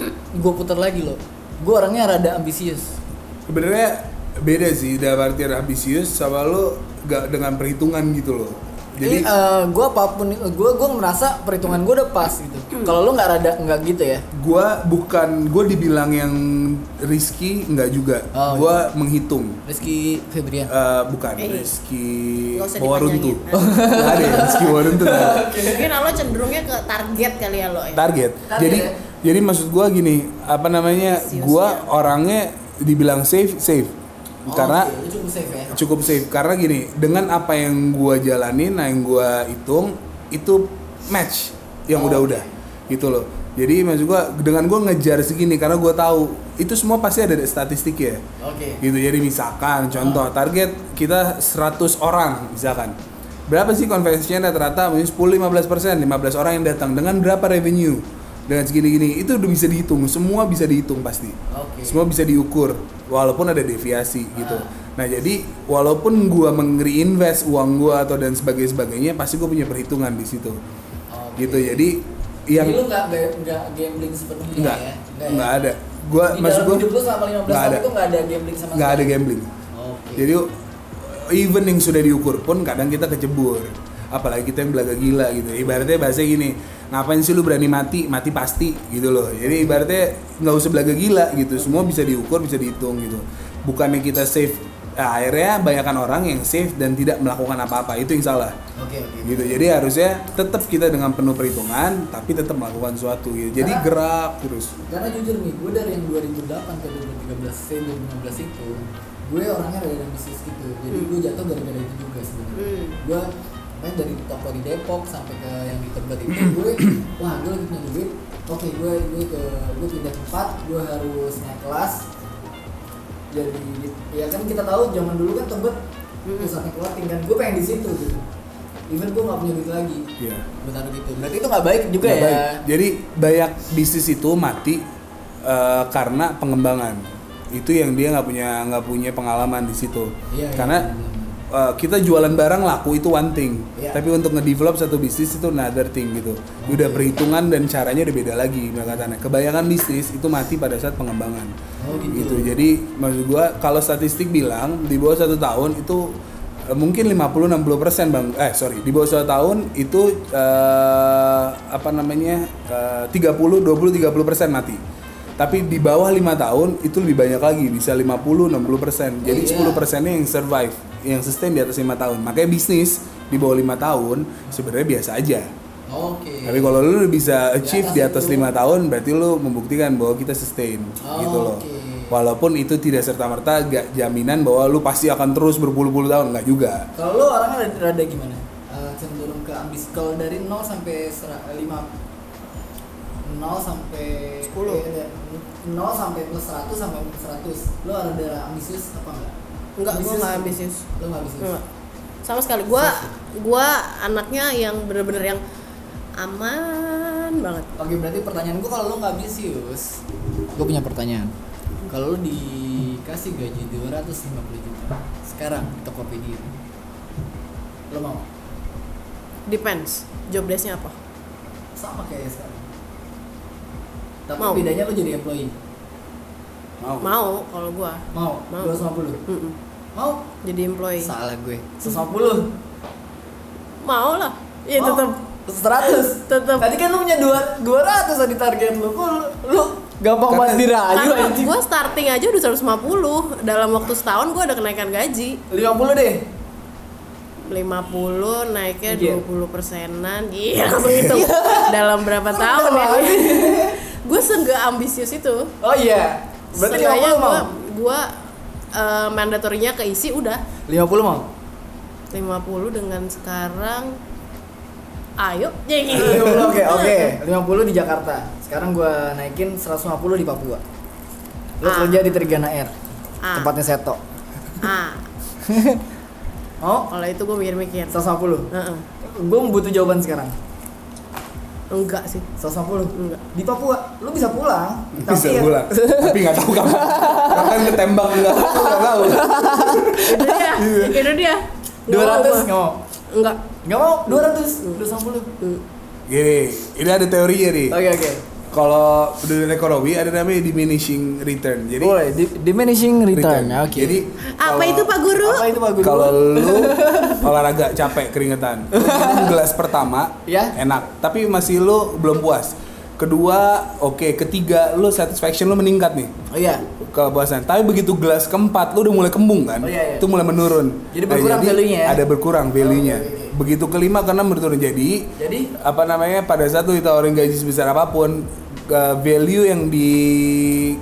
Gue putar lagi loh. Gue orangnya rada ambisius. sebenarnya beda sih dalam artian ambisius sama lu nggak dengan perhitungan gitu loh. Jadi Jadi gue apa pun gue gue merasa perhitungan gue udah pas gitu. Kalau lu nggak rada nggak gitu ya? gua bukan gua dibilang yang risky nggak juga. Oh, gua menghitung. Rizky Febrian. Eh, bukan Eh, Rizky. Nggak ada ya Rizky nggak ada. mungkin lo cenderungnya ke target kali ya lo ya Target. Target Jadi ya? jadi maksud gua gini, apa namanya? Ya. orangnya dibilang safe, safe. Oh, Karena lu cukup safe ya. cukup safe karena gini, dengan apa yang gua jalanin, nah yang gua hitung itu match yang Oh, udah-udah. Gitu loh. Jadi maksud gua dengan gua ngejar segini karena gua tahu itu semua pasti ada statistik ya. Oke. gitu jadi misalkan contoh target kita 100 orang misalkan berapa sih conversion rata-rata mungkin 10 15 persen 15 orang yang datang dengan berapa revenue dengan segini-gini. Itu udah bisa dihitung semua bisa dihitung pasti. Oke. semua bisa diukur walaupun ada deviasi gitu. Nah jadi walaupun gua meng-reinvest uang gua atau dan sebagainya sebagainya pasti gua punya perhitungan di situ. Oke. gitu jadi yang Jadi lu nggak nggak gambling sepenuhnya enggak ya? enggak ada. Gua Di maksud gua hidup lu selama 15 nggak tahun ada. itu nggak ada gambling sama nggak ada gambling. Oke. jadi even yang sudah diukur pun kadang kita kecebur apalagi kita yang belaga gila gitu. Ibaratnya bahasa gini ngapain sih lu berani mati? Mati pasti gitu loh. Jadi ibaratnya nggak usah belaga gila gitu. Semua bisa diukur bisa dihitung gitu. Bukannya kita safe nah, akhirnya banyakkan orang yang safe dan tidak melakukan apa-apa. Itu yang salah. Oke oke. gitu. Jadi harusnya tetap kita dengan penuh perhitungan tapi tetap melakukan sesuatu gitu. Jadi Karena- gerak terus. Karena jujur nih, gue dari yang 2008 ke 2013, saya 2015 itu, gue orangnya rada ambisius gitu. Jadi gue jatuh gara-gara itu juga sebenarnya. Hmm. Gue main dari toko di Depok sampai ke yang di Tebet itu, gue, wah gue lagi punya duit. Oke, gue gue ke gue pindah tempat, gue harus naik kelas. Jadi ya kan kita tahu zaman dulu kan Tebet pusatnya clothing kan, gue pengen di situ gitu. Even gue gak punya duit lagi. Iya. Taruh gitu. Berarti itu gak baik juga Nggak ya. baik. Jadi banyak bisnis itu mati eh, karena pengembangan. Itu yang dia nggak punya nggak punya pengalaman di situ. Iya, iya, karena benar. Eh, kita jualan barang laku itu one thing. Iya. Tapi untuk ngedevelop satu bisnis itu another thing gitu. Udah perhitungan dan caranya udah beda lagi katanya. Kebanyakan bisnis itu mati pada saat pengembangan. Oh, gitu. Gitu. Jadi maksud gua kalau statistik bilang di bawah satu tahun itu eh, mungkin 50-60 persen bang, eh sorry di bawah satu tahun itu eh, apa namanya eh, 30, 20, 30 persen mati. Tapi di bawah lima tahun itu lebih banyak lagi, bisa 50, 60 persen. Jadi iya. 10 persennya yang survive, yang sustain di atas lima tahun. Makanya bisnis di bawah lima tahun sebenarnya biasa aja. Oke. Tapi kalau lu bisa achieve di atas lima tahun, berarti lu membuktikan bahwa kita sustain, Oh, gitu loh. oke. Walaupun itu tidak serta merta gak jaminan bahwa lu pasti akan terus berpuluh-puluh tahun, nggak juga. Kalau lo orangnya rada, rada gimana? Eh, cenderung ke ambis. Kalau dari 0 sampai sera- 5 0 sampai 10. eh, ada- 0 sampai plus 100 sampai plus 100 lo ada ambisius apa enggak? Enggak, gue nggak ambisius. Lo nggak ambisius? Enggak. Sama sekali. Gua gua anaknya yang bener-bener yang aman banget. Oke berarti pertanyaan gue kalau lo nggak ambisius Gue punya pertanyaan Kalau lo dikasih gaji 250 juta Sekarang di Tokopedia Lo mau? Depends. Job desk-nya apa? Sama kayak sekarang Tapi Mau. bedanya lo jadi employee Mau. Mau kalau gua. Mau? Mau. 250? Mm-mm. Mau? Jadi employee. Salah gue 150 Mau lah. Iya Mau? tetap 100 Tetep. Tadi kan lu punya dua- 200 tadi target lu Kok lu, lu gampang banget dirayu anjing gue starting aja udah 150 Dalam waktu setahun gue ada kenaikan gaji 50 deh 50 naiknya Iya. 20 persenan Gila langsung hitung Dalam berapa tahun ya Gue seenggak ambisius itu Oh iya Berarti Seenggaknya 50 mau? gue Gue uh, mandatorinya keisi udah. 50 mau? 50 dengan sekarang Ayo. Jadi 50 oke oke. 50 di Jakarta. Sekarang gua naikin 150 di Papua. Lu Ah. kerja di Trigana Air. Ah. Tempatnya Seto. Ah. Mau? Kalau itu gue mikir-mikir. 150 Heeh. Gue butuh jawaban sekarang Enggak sih 150 Enggak. Di Papua Lu bisa pulang Bisa tapi ya- pulang. Tapi nggak tahu kapan. Kapan ketembak nggak tahu, nggak tahu. Itu dia Itu dia Nggak mau 200 gua. nggak mau? Enggak Nggak mau? 200 250 Gini, ini ada teorinya nih. Oke oke Kalau dari ekonomi ada namanya diminishing return. Jadi Boleh di- diminishing return, Oke Jadi Apa kalau- itu Pak Guru? Apa itu Pak Guru? Kalau lu olahraga capek keringetan, minum gelas pertama Ya. enak, tapi masih lu belum puas. Kedua, oke, ketiga lu satisfaction lu meningkat nih Oh iya kepuasan. Tapi begitu gelas keempat lu udah mulai kembung kan, Oh, iya, iya. itu mulai menurun. Jadi berkurang value-nya ya? Ada berkurang value-nya. Oh, oke, oke. Begitu kelima keenam berturun. Jadi Jadi apa namanya pada saat lu ditawarin gaji sebesar apa pun ke value yang di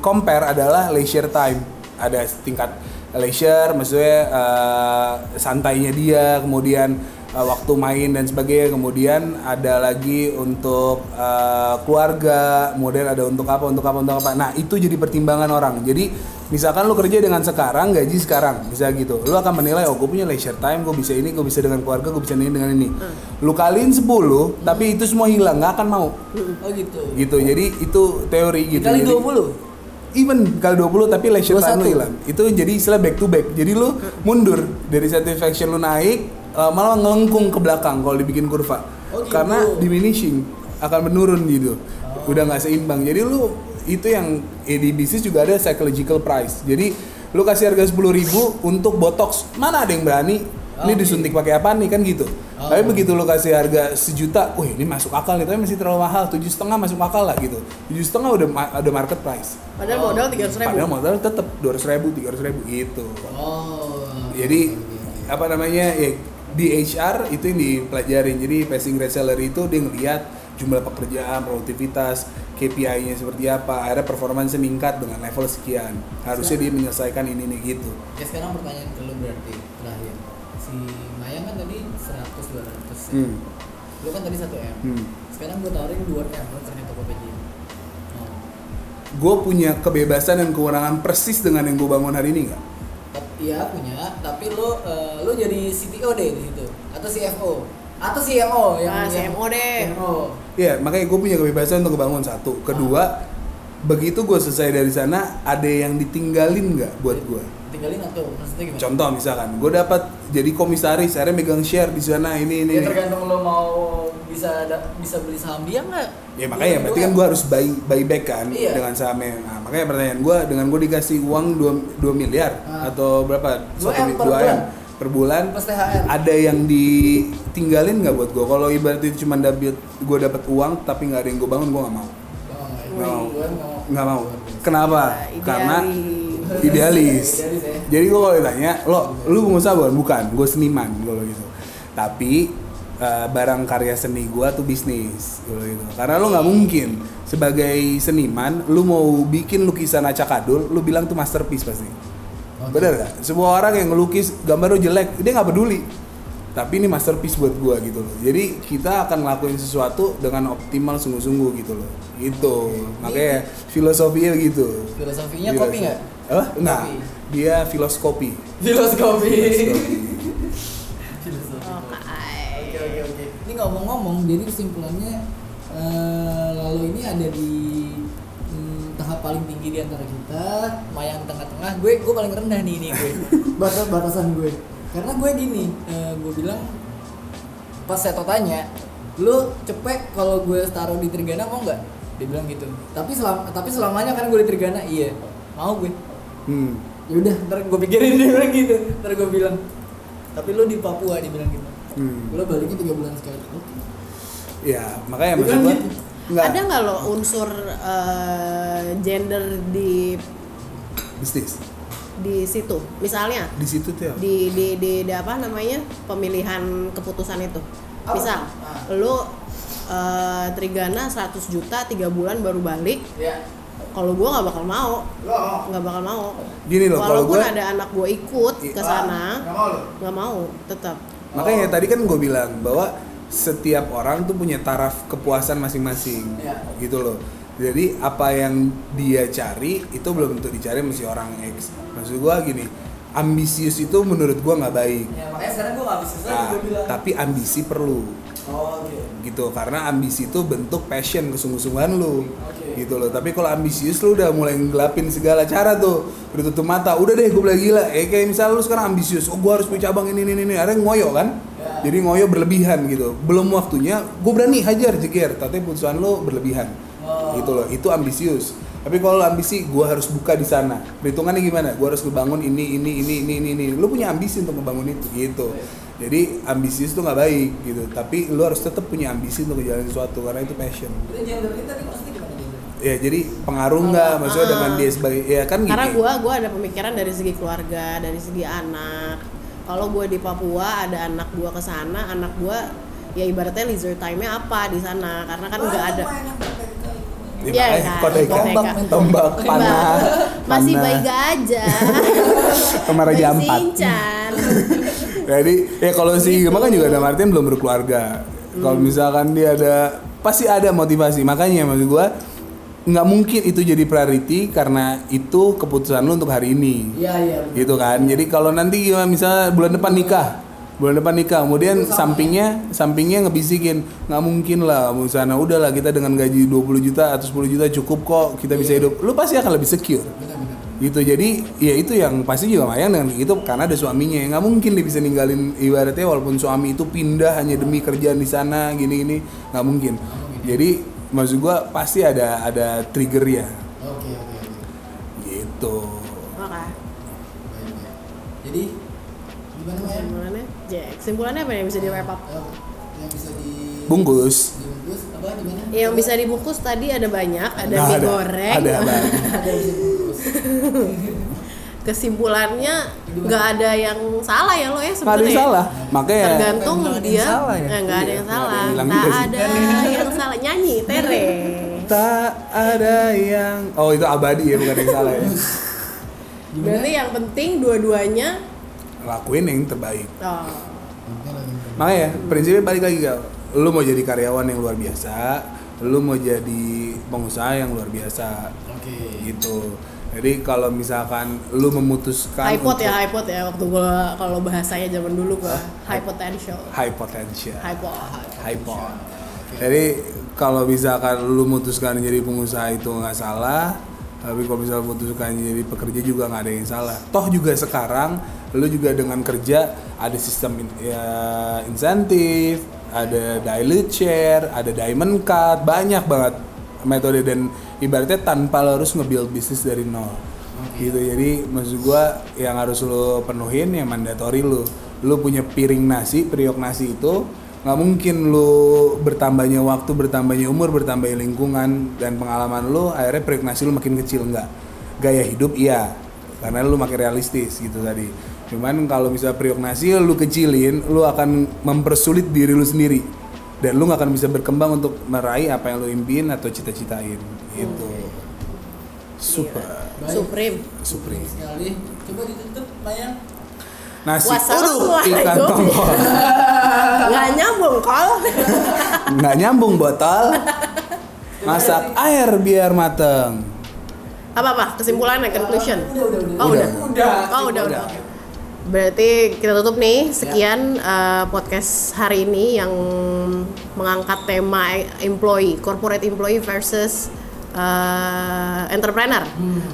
compare adalah leisure time ada tingkat leisure maksudnya eh, santainya dia kemudian eh, waktu main dan sebagainya. Kemudian ada lagi untuk eh, keluarga kemudian ada untuk apa untuk apa untuk apa. Nah itu jadi pertimbangan orang. Jadi misalkan lu kerja dengan sekarang gaji sekarang bisa gitu. Lu akan menilai oh gue punya leisure time gue bisa ini gue bisa dengan keluarga gue bisa ini dengan ini. Lu kaliin 10 tapi itu semua hilang nggak akan mau. Oh gitu. Gitu. Jadi itu teori gitu. Kali Jadi- 20 even kali 20 tapi leisure time lu 21. hilang. Itu jadi istilah back to back. Jadi lu mundur dari satisfaction lu naik uh, malah ngelengkung ke belakang kalau dibikin kurva. Oh, gitu. karena diminishing akan menurun gitu. Udah nggak seimbang. Jadi lu itu yang eh, di bisnis juga ada psychological price. Jadi lu kasih harga 10.000 ribu untuk botox. Mana ada yang berani? Ini Oke. disuntik pakai apa nih? Kan gitu. Oh. tapi begitu lu kasih harga sejuta wih ini masuk akal nih. Tapi masih terlalu mahal. tujuh setengah masuk akal lah gitu. tujuh setengah udah ma- ada market price. Padahal modal 300 ribu. Padahal modal tetap dua ratus ribu, tiga ribu gitu. Oh. Jadi apa namanya ya di HR itu yang dipelajarin. Jadi passing grade salary itu dia ngeliat jumlah pekerjaan, produktivitas, KPI-nya seperti apa, akhirnya performance meningkat dengan level sekian. Harusnya dia menyelesaikan ini nih gitu. Ya sekarang pertanyaan ke lu berarti terakhir Si Mayang kan tadi 100 200 Hmm. Lu kan tadi 1 M Hmm. Sekarang gue tawarin 2 M Lu kerja Tokopedia oh. Gue punya kebebasan dan kewenangan persis dengan yang gue bangun hari ini nggak? Iya punya Tapi lu eh, lu jadi CTO deh di situ Atau CFO Atau CMO yang Ah, yang- CMO deh. CMO Iya, makanya gue punya kebebasan untuk kebangun satu. Kedua, begitu gue selesai dari sana, ada yang ditinggalin nggak buat gue? Tinggalin atau maksudnya gimana? Contoh misalkan, gue dapat jadi komisaris, akhirnya megang share di sana ini ini. Ya tergantung lo mau bisa da- bisa beli saham dia nggak? Ya makanya berarti kan gue harus buy buy back kan Iya. dengan sahamnya. Nah, makanya pertanyaan gue dengan gue dikasih uang 2, 2 miliar Ah. atau berapa? Satu M per dua bulan. Per bulan. Plus THR. Ada yang ditinggalin nggak buat gue? Kalau ibaratnya cuma dapat gue dapat uang tapi nggak ada yang gue bangun, gue nggak mau. Oh, nggak Nggak mau. Nggak mau. Kenapa? Idealis. Karena idealis. Idealis ya. Jadi gue kalau ditanya, lo lu pengusaha bukan? Bukan, gue seniman kalau gitu. Tapi eh, barang karya seni gue tuh bisnis kalau gitu. Karena lo nggak mungkin sebagai seniman, lu mau bikin lukisan acak adul, lu bilang tuh masterpiece pasti. Oke. Bener gak? Semua orang yang ngelukis gambar lu jelek, dia nggak peduli. tapi ini masterpiece buat gua gitu loh jadi kita akan ngelakuin sesuatu dengan optimal sungguh-sungguh gitu loh gitu makanya filosofinya gitu Filosofinya Gila kopi nggak? Enggak Kopi. dia filoskopi Filosofi. Oh. Oke oke oke. Ini ngomong-ngomong, jadi kesimpulannya eh, lalu ini ada di hmm, tahap paling tinggi di antara kita, Mayang tengah-tengah. Gue gue paling rendah nih ini gue. Batas batasan gue. Karena gue gini, eh, gue bilang pas Seto tanya, lu cepet kalau gue taruh di Trigana mau nggak? Dia bilang gitu. Tapi selam, tapi selamanya kan gue di Trigana, iya. Mau gue. Hmm. Ya udah, ntar gue pikirin dia bilang gitu. Ntar gue bilang. Tapi lu di Papua dia bilang gitu. Hmm. Lo baliknya tiga bulan sekali. Oke. ya makanya Bukan maksud gua gitu. enggak Ada nggak lo unsur eh, gender di bisnis di situ? Misalnya di situ tuh ya. di, di di di apa namanya pemilihan keputusan itu. Misal Ah. lo eh, Trigana 100 juta tiga bulan baru balik. Ya. Kalau gua nggak bakal mau, mau? nggak bakal mau. Gini loh, kalau Walaupun gua- ada anak gua ikut ke sana, Gak mau lo? nggak mau, tetap. Makanya tadi kan gue bilang bahwa setiap orang tuh punya taraf kepuasan masing-masing, Iya. gitu loh. Jadi apa yang dia cari itu belum tentu dicari mesti orang X. Maksud gue gini, ambisius itu menurut gue nggak baik. Ya makanya sekarang gue bisa Nah, gue bilang. tapi ambisi perlu, Oh, oke. gitu. Karena ambisi itu bentuk passion kesungguh-sungguhan lu, Oke. gitu loh. Tapi kalau ambisius lu udah mulai ngelapin segala cara tuh, udah tutup mata, udah deh gue bilang gila. Eh kayak misalnya lu sekarang ambisius, oh gue harus punya cabang ini ini ini, ada yang ngoyo kan? Ya. Jadi ngoyo berlebihan gitu. Belum waktunya, gue berani hajar jeger, tapi putusan lu berlebihan, Oh. gitu loh. Itu ambisius. Tapi kalau ambisi, gue harus buka di sana. Perhitungannya gimana? Gue harus ngebangun ini, ini, ini, ini, ini, ini. Lu punya ambisi untuk ngebangun itu, gitu. Jadi ambisius tuh nggak baik, gitu. Tapi lu harus tetap punya ambisi untuk ngejalanin sesuatu karena itu passion. Itu gender nih maksudnya gimana? Ya jadi pengaruh nggak? Maksudnya Ah. dengan dia sebagai, ya kan gini. Karena gua gua ada pemikiran dari segi keluarga, dari segi anak. Kalau gue di Papua ada anak gua ke sana, anak gua ya ibaratnya leisure time-nya apa di sana karena kan nggak ada. Ya, Iya makanya kan, koteka. Tombak, Mbak, panah, masih. Sama Raja Bayi Ampat. Sinchan. Jadi ya kalau si. Gema kan juga ada Martin belum berkeluarga. Kalau Hmm. misalkan dia ada pasti ada motivasi. Makanya maksud gua nggak mungkin itu jadi priority karena itu keputusan lu untuk hari ini. Iya iya. Gitu kan. Jadi kalau nanti gimana misalnya bulan depan nikah, bulan depan nikah, kemudian sampingnya sampingnya ngebisikin nggak mungkin lah mau sana udahlah kita dengan gaji 20 juta atau 10 juta cukup kok kita bisa Iya. hidup. Lu pasti akan lebih secure gitu. Jadi ya itu yang pasti juga Mayang dengan itu karena ada suaminya. Nggak mungkin dia bisa ninggalin ibaratnya walaupun suami itu pindah hanya demi kerjaan di sana gini gini nggak mungkin. Jadi maksud gua pasti ada ada trigger ya. Oke oke oke. gitu. Maka. Jadi gimana ya? kesimpulannya? Apa yang bisa di wrap up? Yang bisa di bungkus dibungkus apa gimana? Yang bisa dibungkus tadi ada banyak, ada Nah, mie ada. goreng. Ada. Ada dibungkus. Kesimpulannya nggak ada yang salah ya lo ya nggak ada sebenarnya. yang salah makanya Tergantung Nggak ada yang dia. salah ya? Eh, nggak ada Iya, yang ada salah. yang bilang Tak ada yang salah nyanyi Tere. tak ada yang oh itu abadi ya bukan yang salah ya Berarti yang penting dua-duanya lakuin yang terbaik oh, Makanya prinsipnya balik lagi gal. Lu mau jadi karyawan yang luar biasa, lu mau jadi pengusaha yang luar biasa. Oke. Gitu. Jadi kalau misalkan lu memutuskan high pot untuk- ya high pot ya waktu gua kalau bahasanya zaman dulu gua high potential. high potential. High pot. High pot. Jadi kalau misalkan lu memutuskan jadi pengusaha itu nggak salah, tapi kalau misalnya memutuskan jadi pekerja juga nggak ada yang salah. Toh juga sekarang lu juga dengan kerja ada sistem in- ya, insentif, ada dilute share, ada diamond cut, banyak banget metode dan ibaratnya tanpa lu harus nge-build bisnis dari nol. Gitu. Jadi maksud gua yang harus lu penuhin yang mandatory lu. Lu punya piring nasi, periuk nasi itu nggak mungkin lu bertambahnya waktu, bertambahnya umur, bertambahnya lingkungan dan pengalaman lu akhirnya periuk nasi lu makin kecil enggak. Gaya hidup iya. Karena lu makin realistis gitu tadi. Cuman kalau misalnya periuk nasi lu kecilin, lu akan mempersulit diri lu sendiri. Dan lu nggak akan bisa berkembang untuk meraih apa yang lu impiin atau cita-citain gitu. Super. Baik. Supreme. Supreme. sekali. Coba ditutup Mayang. Nasi uduk ikan tongkol. Nggak nyambung kol. Nggak nyambung botol. Masak air biar mateng. Apa apa? Kesimpulannya conclusion. Oh udah. Oh udah udah. Oke. Berarti kita tutup nih sekian eh, podcast hari ini yang mengangkat tema employee, corporate employee versus eh, entrepreneur.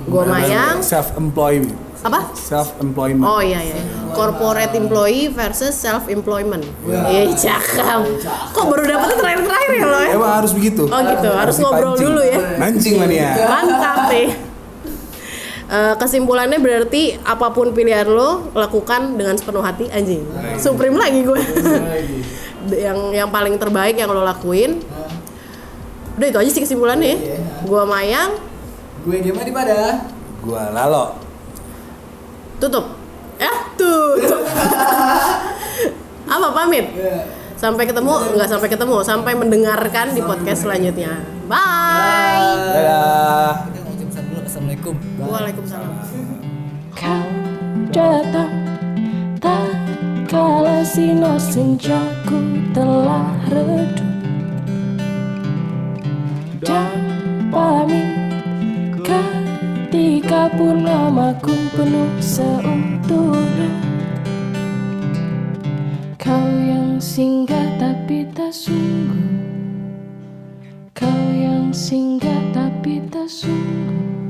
Gua Mayang, Self employment. apa? Self employment. Oh iya iya. Corporate employee versus self employment. Iya, cakep. Kok baru dapetnya terakhir-terakhir ya lo ya? Emang harus begitu. Oh gitu, harus ngobrol dulu ya. Mancing mania. Mantap nih. Eh, kesimpulannya berarti apa pun pilihan lo lakukan dengan sepenuh hati anjing. Supreme lagi gue. yang yang paling terbaik yang lo lakuin. Udah itu aja sih kesimpulannya. ya. Gua Mayang, Gue Gema di pada. Gua lalo. tutup. Eh, tutup. Apa pamit? Sampai ketemu, nggak sampai ketemu, sampai mendengarkan di podcast selanjutnya. Bye. Dadah. Assalamualaikum. Waalaikumsalam. Kau datang tak kala sinar senjaku telah redup. Dan pamit ketika purnamaku penuh seutuhnya. Kau yang singgah tapi tak sungguh. Kau yang singgah tapi tak sungguh